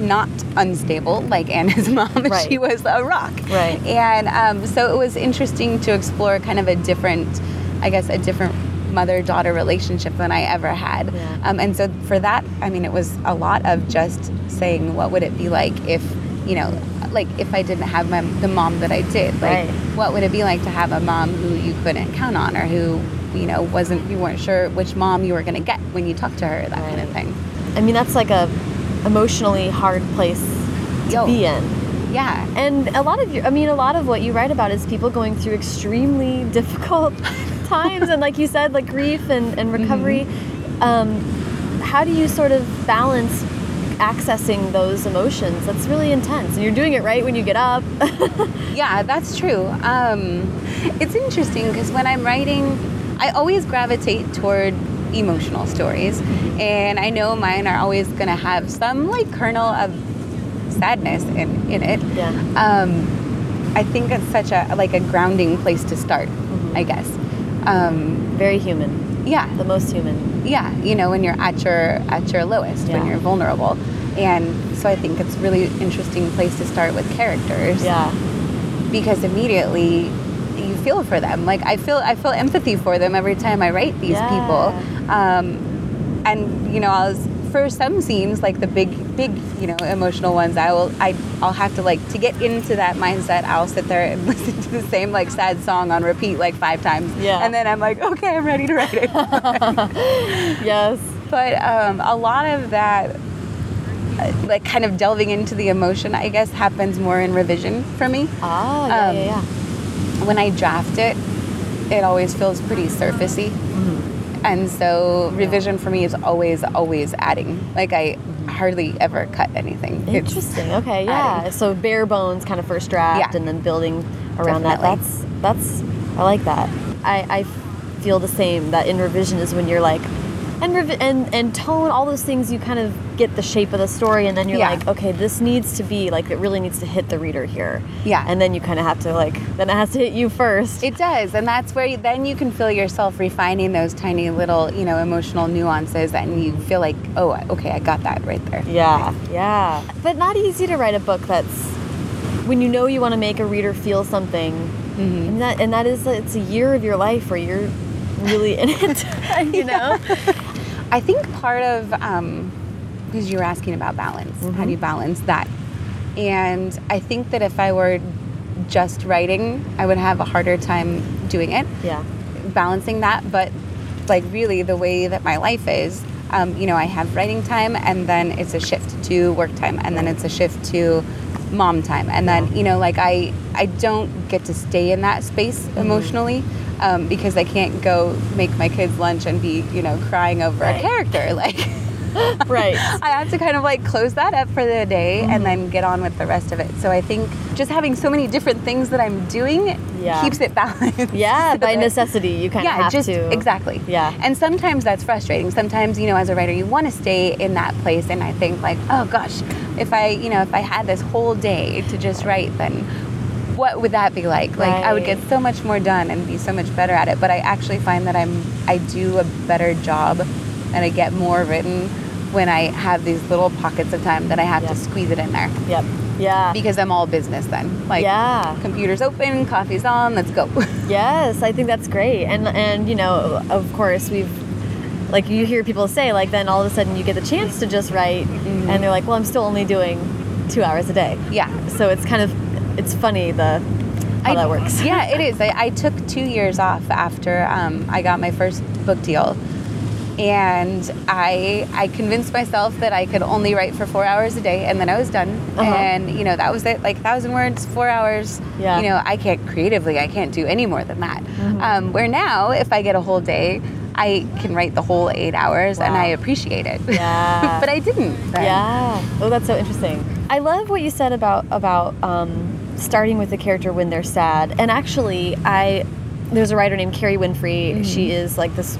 not unstable like Anna's <laughs> mom. Right. She was a rock. Right. And um, so it was interesting to explore kind of a different, I guess, a different mother daughter relationship than I ever had. Yeah. Um, and so for that, I mean, it was a lot of just saying, what would it be like if, you know, like if I didn't have my, the mom that I did? Like, Right. what would it be like to have a mom who you couldn't count on or who, you know, wasn't, you weren't sure which mom you were going to get when you talked to her, that kind of thing. I mean, that's like a emotionally hard place to Yo. be in. Yeah. And a lot of your, I mean, a lot of what you write about is people going through extremely <laughs> difficult times, and like you said, like grief and, and recovery. Um, how do you sort of balance accessing those emotions? That's really intense, and you're doing it right when you get up. <laughs> Yeah, that's true. Um, it's interesting because when I'm writing, I always gravitate toward emotional stories, and I know mine are always going to have some like kernel of sadness in, in it. Yeah. Um, I think it's such a like a grounding place to start. I guess. Um, Very human, yeah, the most human. yeah. You know, when you're at your at your lowest, when you're vulnerable, and so I think it's really interesting place to start with characters Yeah. because immediately you feel for them. Like I feel I feel empathy for them every time I write these Yeah. people. Um, and you know, I was for some scenes like the big big you know emotional ones i will I, i'll have to like to get into that mindset i'll sit there and <laughs> listen to the same like sad song on repeat like five times Yeah. and then i'm like okay i'm ready to write it <laughs> yes. but um, a lot of that uh, like kind of delving into the emotion, I guess, happens more in revision for me. Ah, yeah, Um, yeah, yeah. When I draft it, it always feels pretty surfacey. Mm-hmm. And so revision for me is always, always adding. Like I mm-hmm. hardly ever cut anything. It's Interesting. Okay, yeah. adding. So bare bones kind of first draft Yeah. and then building around that. That's that's I like that. I, I feel the same that in revision is when you're like and and and tone all those things you kind of get the shape of the story and then you're Yeah. like okay this needs to be like it really needs to hit the reader here Yeah. and then you kind of have to like then it has to hit you first It does, and that's where you, then you can feel yourself refining those tiny little, you know, emotional nuances, and you feel like, oh, okay, I got that right there. Yeah, yeah. But not easy to write a book that's when you know you want to make a reader feel something, Mm-hmm. and that and that is it's a year of your life where you're really in it. <laughs> you <laughs> know. I think part of um, because you were asking about balance, how do you balance that? And I think that if I were just writing, I would have a harder time doing it. Yeah. balancing that but like really the way that my life is um, you know i have writing time and then it's a shift to work time and then it's a shift to mom time and then you know like i i don't get to stay in that space emotionally um, because i can't go make my kids lunch and be you know crying over Right. a character <laughs> like Right. <laughs> I have to kind of like close that up for the day Mm-hmm. and then get on with the rest of it. So I think just having so many different things that I'm doing Yeah. keeps it <laughs> balanced. Yeah, by necessity, you kind of yeah, have just to. exactly. Yeah. And sometimes that's frustrating. Sometimes, you know, as a writer, you want to stay in that place, and I think like, oh gosh, if I, you know, if I had this whole day to just write, then what would that be like? Like I would get so much more done and be so much better at it. But I actually find that I'm, I do a better job, and I get more written when I have these little pockets of time that I have Yeah. to squeeze it in there Yep. Yeah. because I'm all business then. Like, yeah. computer's open, coffee's on, let's go. <laughs> Yes, I think that's great. And and you know, of course, we've like you hear people say like then all of a sudden you get the chance to just write Mm-hmm. and they're like, "Well, I'm still only doing 2 hours a day." yeah. So it's kind of it's funny the how I- that works. <laughs> yeah, it <laughs> is. I, I took two years off after um, I got my first book deal, and I I convinced myself that I could only write for four hours a day, and then I was done. Uh-huh. And you know that was it, like thousand words, four hours. Yeah. You know I can't creatively, I can't do any more than that. Mm-hmm. Um, where now, if I get a whole day. I can write the whole eight hours and I appreciate it. Yeah. <laughs> but I didn't. then. Yeah. Oh, that's so interesting. I love what you said about about um, starting with the character when they're sad. And actually, I there's a writer named Kerry Winfrey. She is like this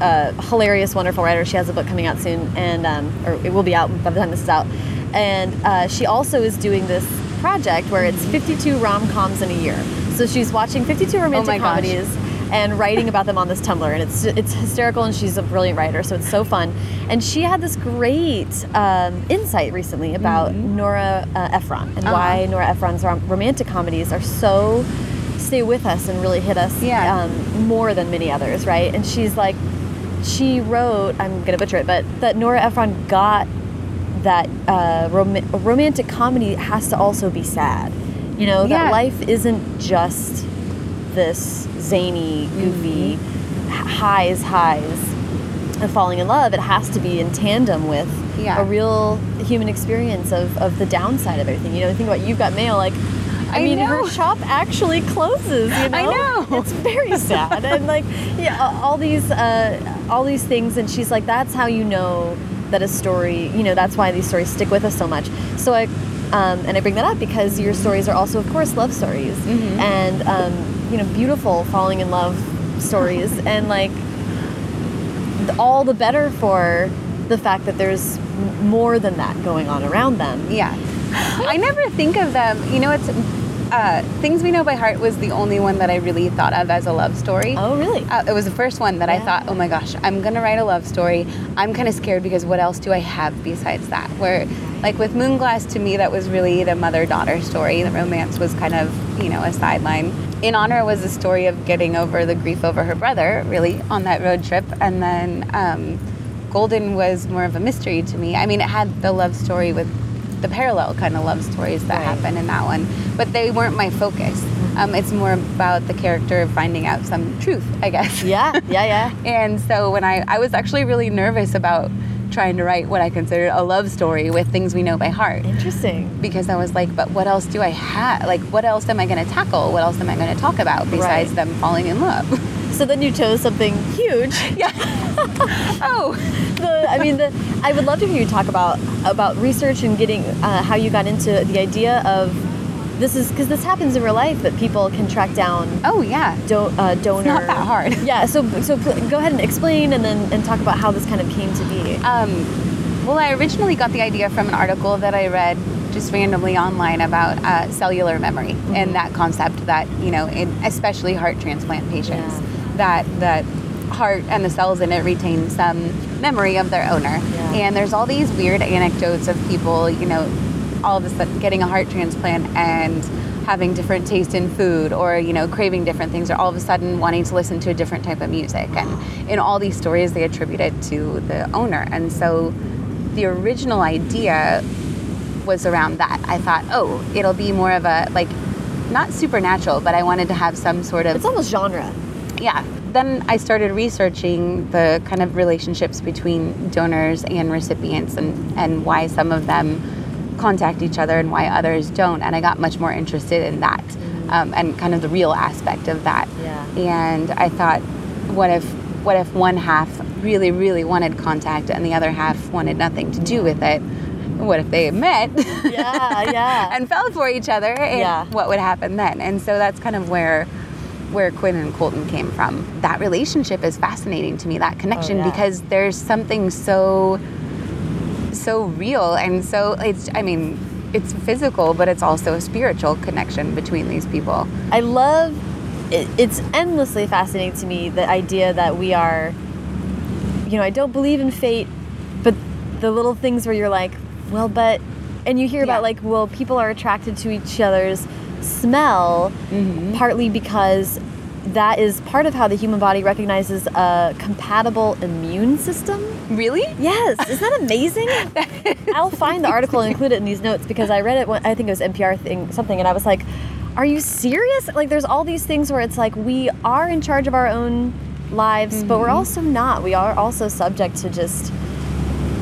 uh, hilarious, wonderful writer. She has a book coming out soon, and um, or it will be out by the time this is out. And uh, she also is doing this project where it's 52 rom coms in a year. So she's watching 52 romantic my gosh. And writing about them on this Tumblr, and it's it's hysterical, and she's a brilliant writer, so it's so fun. And she had this great um, insight recently about Nora uh, Ephron and Mm-hmm. Uh-huh. why Nora Ephron's rom- romantic comedies are so stay with us and really hit us Yeah. um, more than many others, right? And she's like, she wrote, I'm gonna butcher it, but that Nora Ephron got that uh, rom- romantic comedy has to also be sad. You know, Yeah. that life isn't just this zany, goofy, Mm-hmm. highs, highs, and falling in love. It has to be in tandem with Yeah. a real human experience of, of the downside of everything. You know, think about You've Got Mail, like, I, I mean, know. her shop actually closes. You know, <laughs> I know. <laughs> it's very sad, and like, yeah, all these, uh, all these things, and she's like, that's how you know that a story, you know, that's why these stories stick with us so much. So I, um, and I bring that up because your stories are also, of course, love stories, Mm-hmm. and um, you know, beautiful falling in love stories, <laughs> and like, all the better for the fact that there's more than that going on around them. Yeah. I never think of them. You know, it's uh, Things We Know by Heart was the only one that I really thought of as a love story. Oh, really? Uh, it was the first one that I thought, oh my gosh, I'm gonna write a love story. I'm kind of scared because what else do I have besides that? Where, like with Moonglass, to me, that was really the mother daughter story. The romance was kind of, you know, a sideline. In Honor was a story of getting over the grief over her brother, really, on that road trip. And then um, Golden was more of a mystery to me. I mean, it had the love story with the parallel kind of love stories that Right. happen in that one, but they weren't my focus. Um, it's more about the character finding out some truth, I guess. Yeah, yeah, yeah. <laughs> And so when I, I was actually really nervous about trying to write what I considered a love story with things we know by heart. Interesting. Because I was like, but what else do I have? Like, what else am I going to tackle? What else am I going to talk about besides Right. them falling in love? <laughs> So then you chose something huge. <laughs> yeah. oh. the, I mean, the, I would love to hear you talk about about research and getting uh, how you got into the idea of this is because this happens in real life that people can track down Oh yeah. do, uh, donor. not that hard. <laughs> Yeah. So so go ahead and explain and then and talk about how this kind of came to be. Um, well, I originally got the idea from an article that I read just randomly online about uh, cellular memory and that concept that you know, in especially heart transplant patients, Yeah. that that heart and the cells in it retain some memory of their owner. Yeah. And there's all these weird anecdotes of people, you know, all of a sudden getting a heart transplant and having different taste in food or you know craving different things or all of a sudden wanting to listen to a different type of music and in all these stories they attribute it to the owner and so the original idea was around that i thought oh it'll be more of a like not supernatural but i wanted to have some sort of It's almost genre. yeah. Then I started researching the kind of relationships between donors and recipients and, and why some of them contact each other and why others don't. And I got much more interested in that um, and kind of the real aspect of that. Yeah. And I thought, what if what if one half really, really wanted contact and the other half wanted nothing to do with it? What if they met? Yeah, yeah. <laughs> and fell for each other and Yeah. what would happen then and so that's kind of where where quinn and colton came from that relationship is fascinating to me that connection Oh, yeah. because there's something so so real and so it's i mean it's physical but it's also a spiritual connection between these people I love it's endlessly fascinating to me the idea that we are you know, I don't believe in fate, but the little things where you're like, well, but and you hear Yeah. about like, well, people are attracted to each other's smell Mm-hmm. partly because that is part of how the human body recognizes a compatible immune system. really Yes, isn't that amazing? <laughs> I'll find the article and include it in these notes because I read it. When, I think it was NPR thing something, and I was like, "Are you serious?" Like, there's all these things where it's like we are in charge of our own lives, but we're also not. We are also subject to just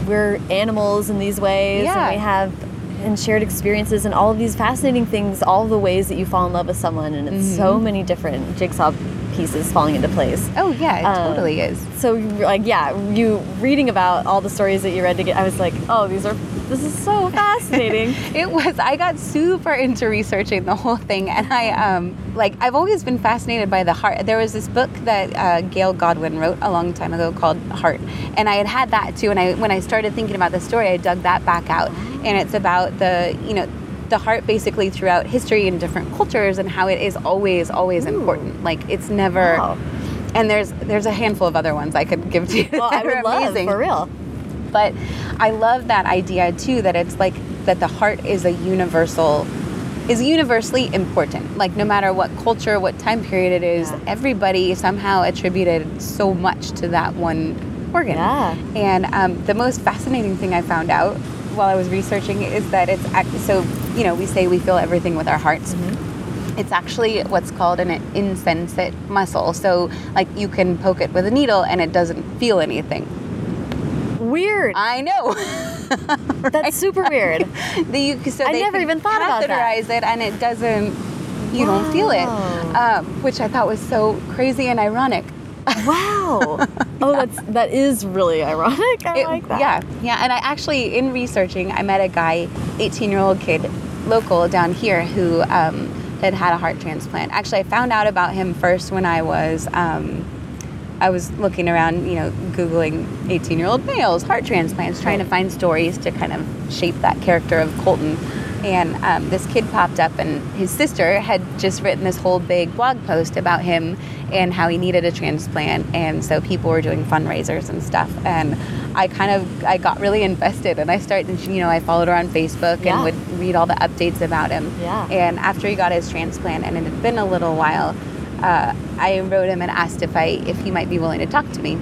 we're animals in these ways, Yeah. and we have and shared experiences and all of these fascinating things. All the ways that you fall in love with someone, and it's so many different jigsaw pieces falling into place. oh yeah it Um, totally is So like yeah, you reading about all the stories that you read to get I was like, "Oh, these are this is so fascinating." <laughs> It was. I got super into researching the whole thing, and I um like I've always been fascinated by the heart. There was this book that uh, Gail Godwin wrote a long time ago called Heart, and I had had that too. And I when I started thinking about the story, I dug that back out, and it's about the you know the heart basically throughout history and different cultures and how it is always always important. Like it's never. Wow. And there's there's a handful of other ones I could give to you. well, I that are love amazing for real. But I love that idea too that it's like that the heart is a universal is universally important. Like no matter what culture what time period it is Yeah. everybody somehow attributed so much to that one organ. Yeah. and um, the most fascinating thing i found out while i was researching is that it's act- so you know we say we feel everything with our hearts. It's actually what's called an insensate muscle. So like you can poke it with a needle and it doesn't feel anything Weird. i know <laughs> That's super weird. <laughs> The, you, so I they never even thought about that. catheterize it and it doesn't you don't feel it um, which i thought was so crazy and ironic Wow. <laughs> Oh, that's that is really ironic. I It- like that. yeah yeah and i actually in researching i met a guy 18 year old kid local down here who um, had had a heart transplant actually i found out about him first when i was um, I was looking around, you know, Googling 18 year old males, heart transplants, trying to find stories to kind of shape that character of Colton. And um, this kid popped up, and his sister had just written this whole big blog post about him and how he needed a transplant. And so people were doing fundraisers and stuff. And I kind of I got really invested, and I started, you know, I followed her on Facebook Yeah. and would read all the updates about him. Yeah. And after he got his transplant, and it had been a little while, uh, I wrote him and asked if I if he might be willing to talk to me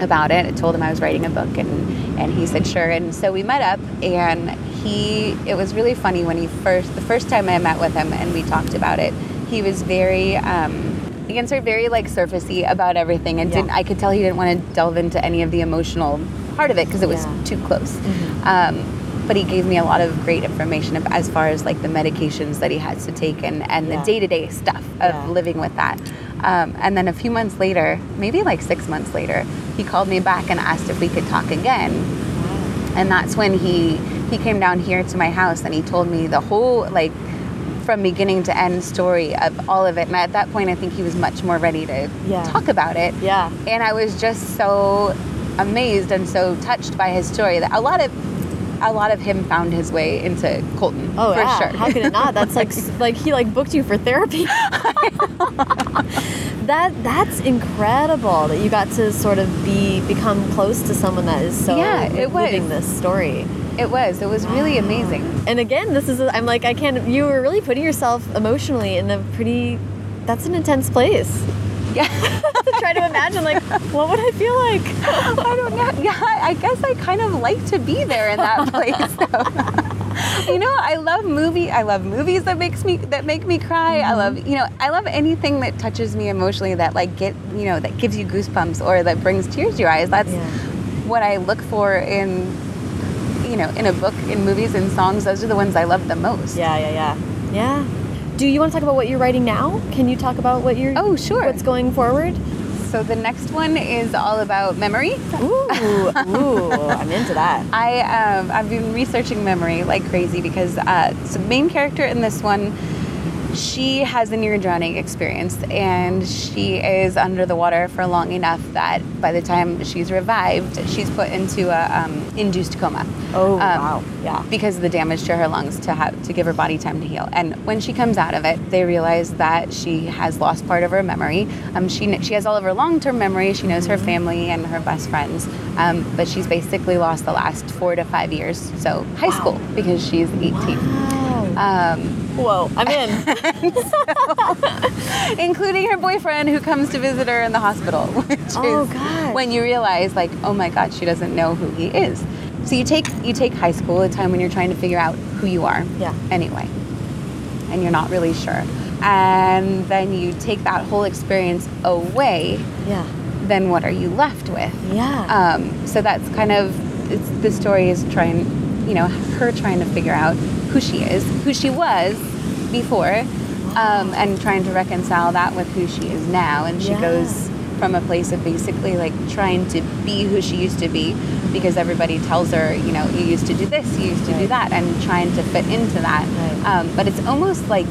about it. I told him I was writing a book, and and he said sure. And so we met up, and he it was really funny when he first the first time I met with him and we talked about it. He was very. Um, he answered very like surfacey about everything, and Yeah. didn't. I could tell he didn't want to delve into any of the emotional part of it because it was Yeah. too close. Mhm. Um, but he gave me a lot of great information as far as like the medications that he has to take and, and Yeah. the day to day stuff of Yeah. living with that. Um, and then a few months later, maybe like six months later, he called me back and asked if we could talk again. And that's when he he came down here to my house and he told me the whole like from beginning to end story of all of it. And at that point, I think he was much more ready to Yeah. talk about it. Yeah. And I was just so amazed and so touched by his story that a lot of a lot of him found his way into Colton. Oh for yeah. sure. How could it not? <laughs> That's like like he like booked you for therapy. <laughs> that that's incredible that you got to sort of be become close to someone that is so Yeah, it was. living this story. it was. It was really amazing. And again, this is i I'm like I can't. You were really putting yourself emotionally in a pretty. That's an intense place <laughs> Yeah. to <laughs> try to imagine. Like, what would I feel like? <laughs> I don't know. Yeah, I guess I kind of like to be there in that place. though. you know, I love movie. I love movies that makes me that make me cry. I love, mm-hmm. you know, I love anything that touches me emotionally that like get, you know, that gives you goosebumps or that brings tears to your eyes. That's Yeah. what I look for in you know, in a book, in movies, in songs. Those are the ones I love the most. Yeah, yeah, yeah, yeah. Do you want to talk about what you're writing now? Can you talk about what you're? Oh, sure. What's going forward? So the next one is all about memory. Ooh, ooh, <laughs> I'm into that. I um, I've been researching memory like crazy because uh, the main character in this one, she has a near drowning experience and she is under the water for long enough that by the time she's revived, she's put into a um, induced coma. Oh Um, wow, yeah. because of the damage to her lungs to have to give her body time to heal. And when she comes out of it, they realize that she has lost part of her memory. Um, she she has all of her long term memory. She knows her family and her best friends, um, but she's basically lost the last four to five years. So high Wow. school because she's 18. Wow. Whoa, I'm in. <laughs> including her boyfriend who comes to visit her in the hospital, <laughs> which Oh, is gosh. when you realize like, oh my God, she doesn't know who he is. So you take you take high school, a time when you're trying to figure out who you are. Yeah. Anyway, and you're not really sure, and then you take that whole experience away. yeah, Then what are you left with? yeah. Um, so that's kind of it's, the story is trying, you know, her trying to figure out who she is, who she was before, um, and trying to reconcile that with who she is now. And she Yeah. goes from a place of basically like trying to be who she used to be because everybody tells her, you know, you used to do this, you used to do that, and trying to fit into that. Right. Um, but it's almost like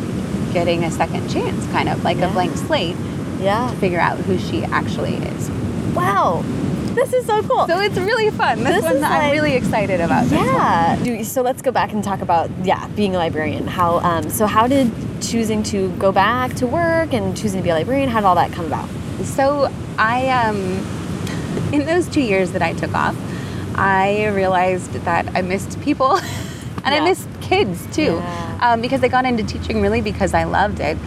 getting a second chance, kind of like Yeah. a blank slate yeah. to figure out who she actually is. Wow, this is so cool. So it's really fun. This, This one is I'm really excited about. yeah. So let's go back and talk about yeah, being a librarian. How um, so? How did choosing to go back to work and choosing to be a librarian? How did all that come about? So I um in those two years that I took off, I realized that I missed people <laughs> and I missed kids too. Yeah. Um, because I got into teaching really because I loved it.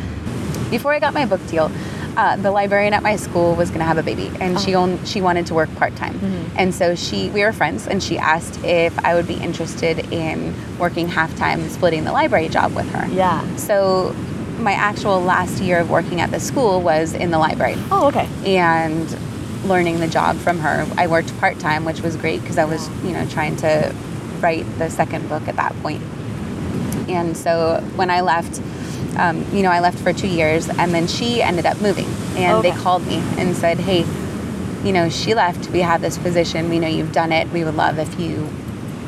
Before I got my book deal, uh, the librarian at my school was going to have a baby, and she Oh. owned, she wanted to work part time, Mhm. and so she we were friends, and she asked if I would be interested in working half time, splitting the library job with her. Yeah. So my actual last year of working at the school was in the library Oh, okay. and learning the job from her. I worked part time, which was great because I was, you know, trying to write the second book at that point. And so when I left, um, you know, I left for two years, and then she ended up moving, and they called me and said, "Hey, you know, she left. We have this position. We know you've done it. We would love if you."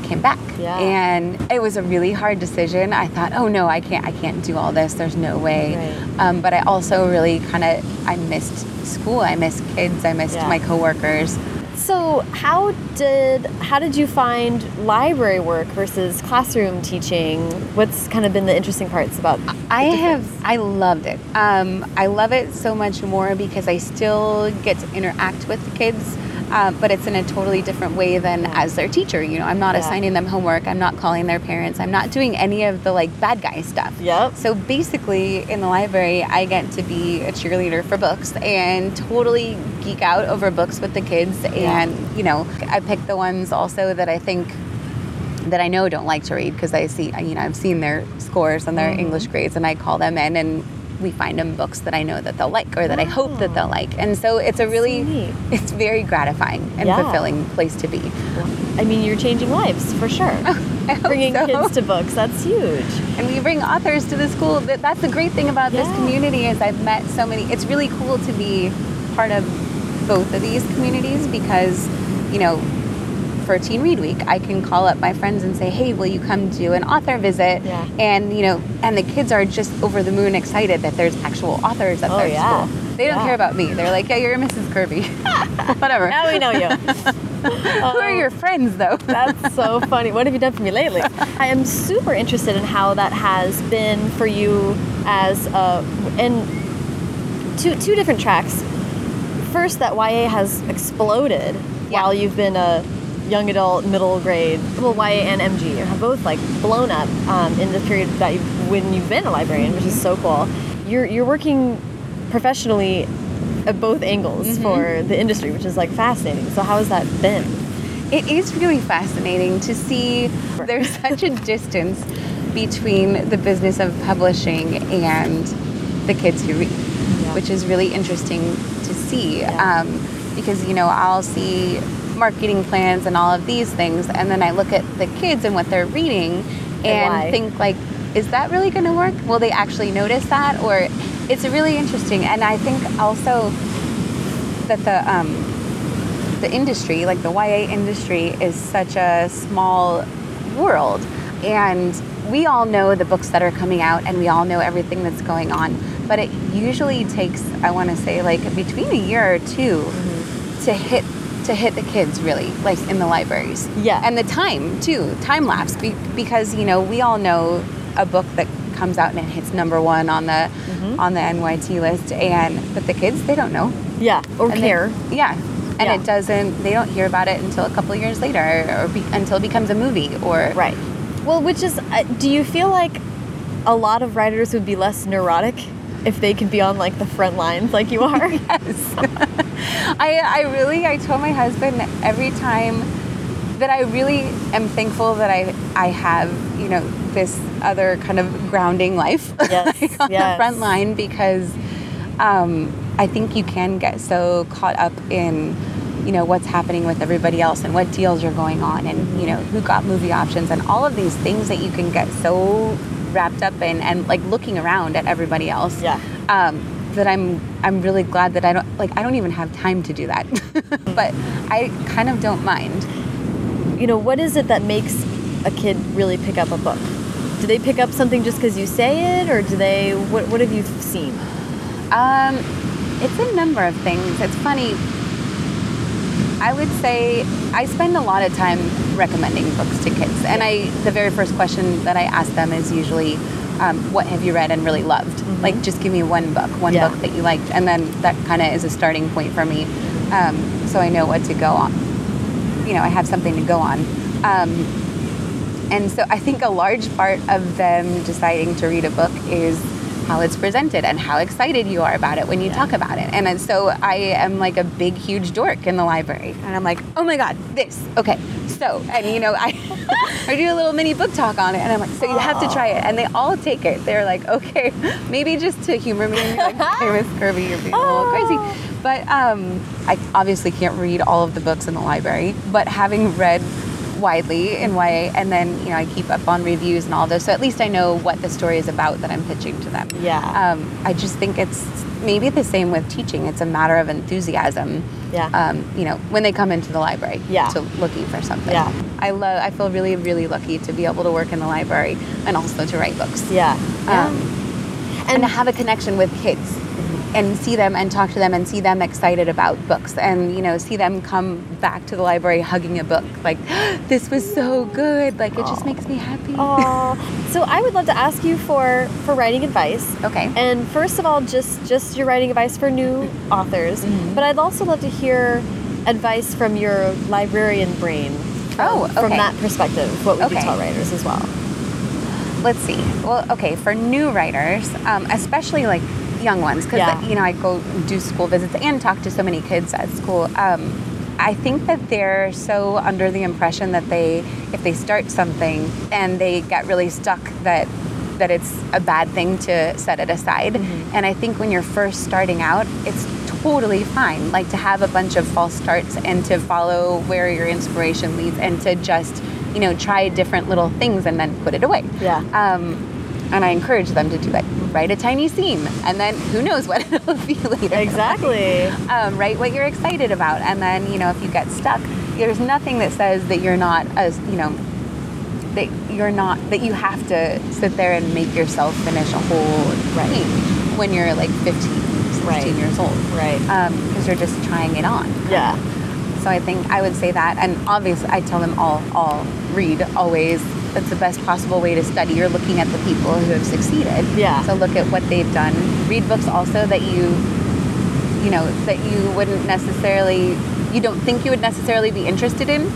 came back Yeah. and it was a really hard decision i thought oh no i can't i can't do all this there's no way Right. um, but i also really kind of i missed school i missed kids i missed Yeah. my coworkers So how did how did you find library work versus classroom teaching? What's kind of been the interesting parts about? I have? I loved it. Um, I love it so much more because I still get to interact with the kids, uh, but it's in a totally different way than Yeah. as their teacher. You know, I'm not Yeah. assigning them homework. I'm not calling their parents. I'm not doing any of the like bad guy stuff. Yep. So basically, in the library, I get to be a cheerleader for books and totally geek out over books with the kids. Yeah. And you know, I pick the ones also that I think that I know don't like to read because I see, you know, I've seen their scores and their Mhm. English grades, and I call them in and we find them books that I know that they'll like or that I hope that they'll like. And so it's a really it's very gratifying and Yeah. fulfilling place to be. I mean, you're changing lives for sure. <laughs> Bringing so. kids to books, that's huge. and we bring authors to the school. That's the great thing about this community is I've met so many. It's really cool to be part of both of these communities because, you know, for Teen Read Week, I can call up my friends and say, "Hey, will you come do an author visit?" Yeah. And you know, and the kids are just over the moon excited that there's actual authors at Oh, their yeah. school. They don't Yeah. care about me. They're like, "Yeah, you're Mrs. Kirby." <laughs> Whatever. Now we know you. <laughs> Um, Who are your friends, though? <laughs> That's so funny. What have you done for me lately? I am super interested in how that has been for you as a and two two different tracks. First, that YA has exploded Yeah. while you've been a young adult, middle grade. Well, YA and MG have both like blown up um, in the period that you've, when you've been a librarian, which is so cool. You're you're working professionally at both angles for the industry, which is like fascinating. So, how has that been? It is really fascinating to see there's <laughs> such a distance between the business of publishing and the kids who read, Yeah. which is really interesting to see. Yeah. Um, because, you know, I'll see marketing plans and all of these things, and then I look at the kids and what they're reading and, why? think, like, is that really going to work? Will they actually notice that? Or it's really interesting. And I think also that the, um, the industry, like the YA industry, is such a small world. And we all know the books that are coming out and we all know everything that's going on. But it usually takes, I want to say, like between a year or 2 to hit to hit the kids really like in the libraries Yeah. and the time too time lapse be- because you know we all know a book that comes out and it hits number one on the on the NYT list and but the kids they don't know Yeah, or and they- care. yeah. And Yeah. it doesn't, they don't hear about it until a couple of years later or be, until it becomes a movie or. Right. Well, which is, uh, do you feel like a lot of writers would be less neurotic if they could be on like the front lines like you are? <laughs> Yes. <laughs> I, I really, I told my husband every time that I really am thankful that I, I have, you know, this other kind of grounding life <laughs> Yes, like, on yes. the front line because um, I think you can get so caught up in, you know, what's happening with everybody else and what deals are going on and, you know, who got movie options and all of these things that you can get so wrapped up in and like looking around at everybody else. Yeah. Um, that I'm I'm really glad that I don't like I don't even have time to do that. <laughs> but I kind of don't mind. you know, what is it that makes a kid really pick up a book? Do they pick up something just because you say it, or do they? What What have you seen? Um, it's a number of things. It's funny. I would say I spend a lot of time recommending books to kids, and I the very first question that I ask them is usually, um, "What have you read and really loved?" Like, just give me one book, one Yeah. book that you liked, and then that kind of is a starting point for me, um, so I know what to go on. You know, I have something to go on. Um, and so I think a large part of them deciding to read a book is how it's presented and how excited you are about it when you talk about it. And so I am like a big, huge dork in the library. And I'm like, oh my God, this. Okay. So, and you know, I, <laughs> I do a little mini book talk on it. And I'm like, so you have to try it. And they all take it. They're like, okay, <laughs> maybe just to humor me and like, <laughs> hey, Miss Kirby, you're being a little crazy. But um, I obviously can't read all of the books in the library. But having read widely in YA, and then you know I keep up on reviews and all those, so at least I know what the story is about that I'm pitching to them. Yeah. Um, I just think it's maybe the same with teaching. It's a matter of enthusiasm. Yeah. Um, you know, when they come into the library. Yeah. To looking for something. Yeah. I love. I feel really, really lucky to be able to work in the library and also to write books. Yeah. Um, and to have a connection with kids and see them and talk to them and see them excited about books and you know see them come back to the library hugging a book like <gasps> this was so good like it just makes me happy <laughs> so I would love to ask you for for writing advice. okay And first of all, just just your writing advice for new authors. Mm-hmm. But I'd also love to hear advice from your librarian brain. From, Oh, okay. from that perspective, what would you tell writers as well? let's see well okay for new writers um, especially like young ones because Yeah. you know i go do school visits and talk to so many kids at school um, i think that they're so under the impression that they if they start something and they get really stuck that that it's a bad thing to set it aside. Mm-hmm. And I think when you're first starting out, it's totally fine. Like to have a bunch of false starts and to follow where your inspiration leads and to just, you know, try different little things and then put it away. Yeah. Um, and I encourage them to do that. Write a tiny scene, and then who knows what <laughs> it'll be later. Exactly. Um, write what you're excited about, and then you know if you get stuck, there's nothing that says that you're not as you know that you're not that you have to sit there and make yourself finish a whole Right. page when you're like 15, 16 Right. years old, Right. Because you're just trying it on. Yeah. So I think I would say that, and obviously I tell them all, all read always. That's the best possible way to study. You're looking at the people who have succeeded. Yeah. So look at what they've done. Read books also that you, you know, that you wouldn't necessarily, you don't think you would necessarily be interested in,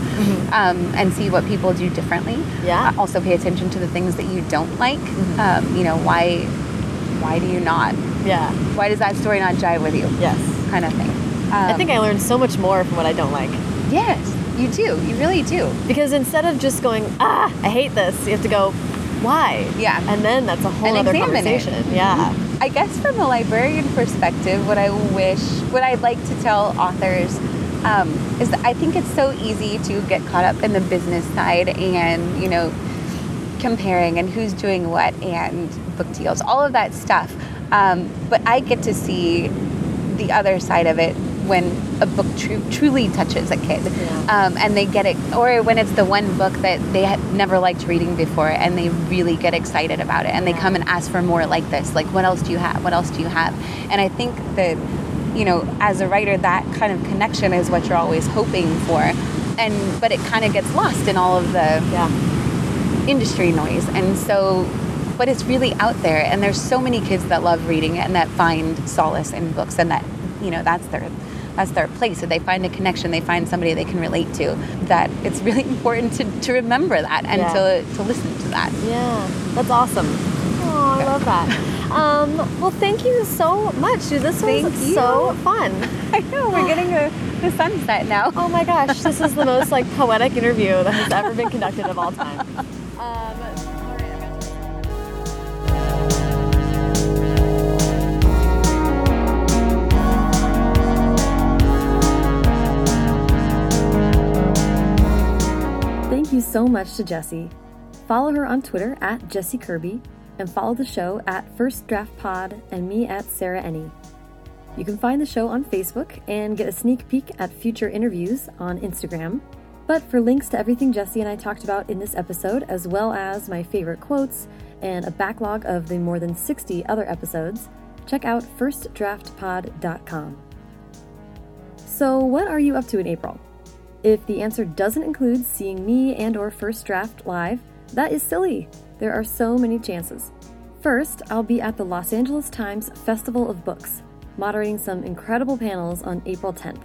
um, and see what people do differently. Yeah. Uh, also pay attention to the things that you don't like. Mhm. Um, you know, why, why do you not? Yeah. Why does that story not jive with you? Yes. Kind of thing. I Um, think I learned so much more from what I don't like. Yes, you do. You really do. Because instead of just going, ah, I hate this, you have to go, why? Yeah. And then that's a whole And other examine it. conversation. Yeah. I guess from a librarian perspective, what I wish, what I'd like to tell authors um, is that I think it's so easy to get caught up in the business side and, you know, comparing and who's doing what and book deals, all of that stuff. Um, but I get to see the other side of it when a book tru- truly touches a kid Yeah. um, and they get it, or when it's the one book that they had never liked reading before and they really get excited about it and they come and ask for more like this. Like, what else do you have? What else do you have? And I think that, you know, as a writer, that kind of connection is what you're always hoping for. And, but it kind of gets lost in all of the Yeah. industry noise. And so, but it's really out there. And there's so many kids that love reading and that find solace in books and that, you know, that's their, that's their place. So they find a connection, they find somebody they can relate to. That it's really <laughs> important to, to remember that and Yeah. to, to listen to that. Yeah. That's awesome. Oh, I love that. <laughs> Um, well, thank you so much. This was so fun. <laughs> I know, we're getting a, the sunset now. Oh my gosh, this is the most like poetic interview that has ever been conducted of all time. Um, so much to Jessi. Follow her on Twitter at Jessi Kirby and follow the show at First Draft Pod and me at Sarah Enni. You can find the show on Facebook and get a sneak peek at future interviews on Instagram. But for links to everything Jessi and I talked about in this episode, as well as my favorite quotes and a backlog of the more than 60 other episodes, check out firstdraftpod.com. So, what are you up to in April? If the answer doesn't include seeing me and or First Draft live, that is silly. There are so many chances. First, I'll be at the Los Angeles Times Festival of Books, moderating some incredible panels on April 10th.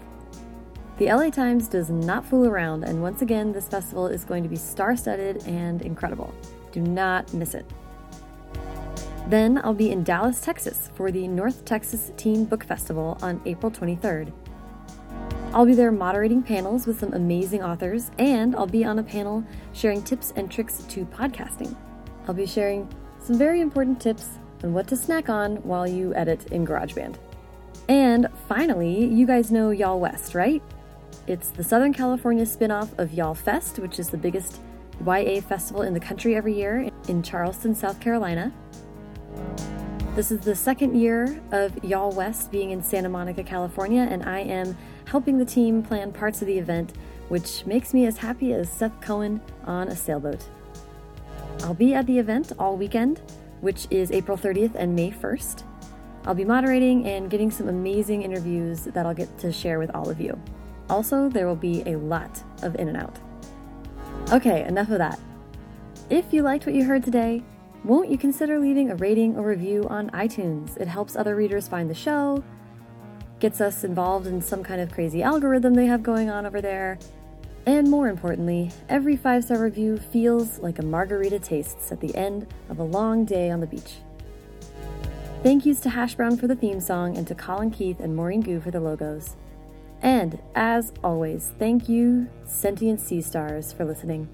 The LA Times does not fool around, and once again, this festival is going to be star studded and incredible. Do not miss it. Then I'll be in Dallas, Texas for the North Texas Teen Book Festival on April 23rd. I'll be there moderating panels with some amazing authors, and I'll be on a panel sharing tips and tricks to podcasting. I'll be sharing some very important tips on what to snack on while you edit in GarageBand. And finally, you guys know Y'all West, right? It's the Southern California spin off of Y'all Fest, which is the biggest YA festival in the country every year in Charleston, South Carolina. This is the second year of Y'all West being in Santa Monica, California, and I am helping the team plan parts of the event, which makes me as happy as Seth Cohen on a sailboat. I'll be at the event all weekend, which is April 30th and May 1st. I'll be moderating and getting some amazing interviews that I'll get to share with all of you. Also, there will be a lot of in and out. Okay, enough of that. If you liked what you heard today, won't you consider leaving a rating or review on iTunes? It helps other readers find the show, gets us involved in some kind of crazy algorithm they have going on over there, and more importantly, every five star review feels like a margarita tastes at the end of a long day on the beach. Thank yous to Hash Brown for the theme song and to Colin Keith and Maureen Goo for the logos. And as always, thank you, sentient sea stars, for listening.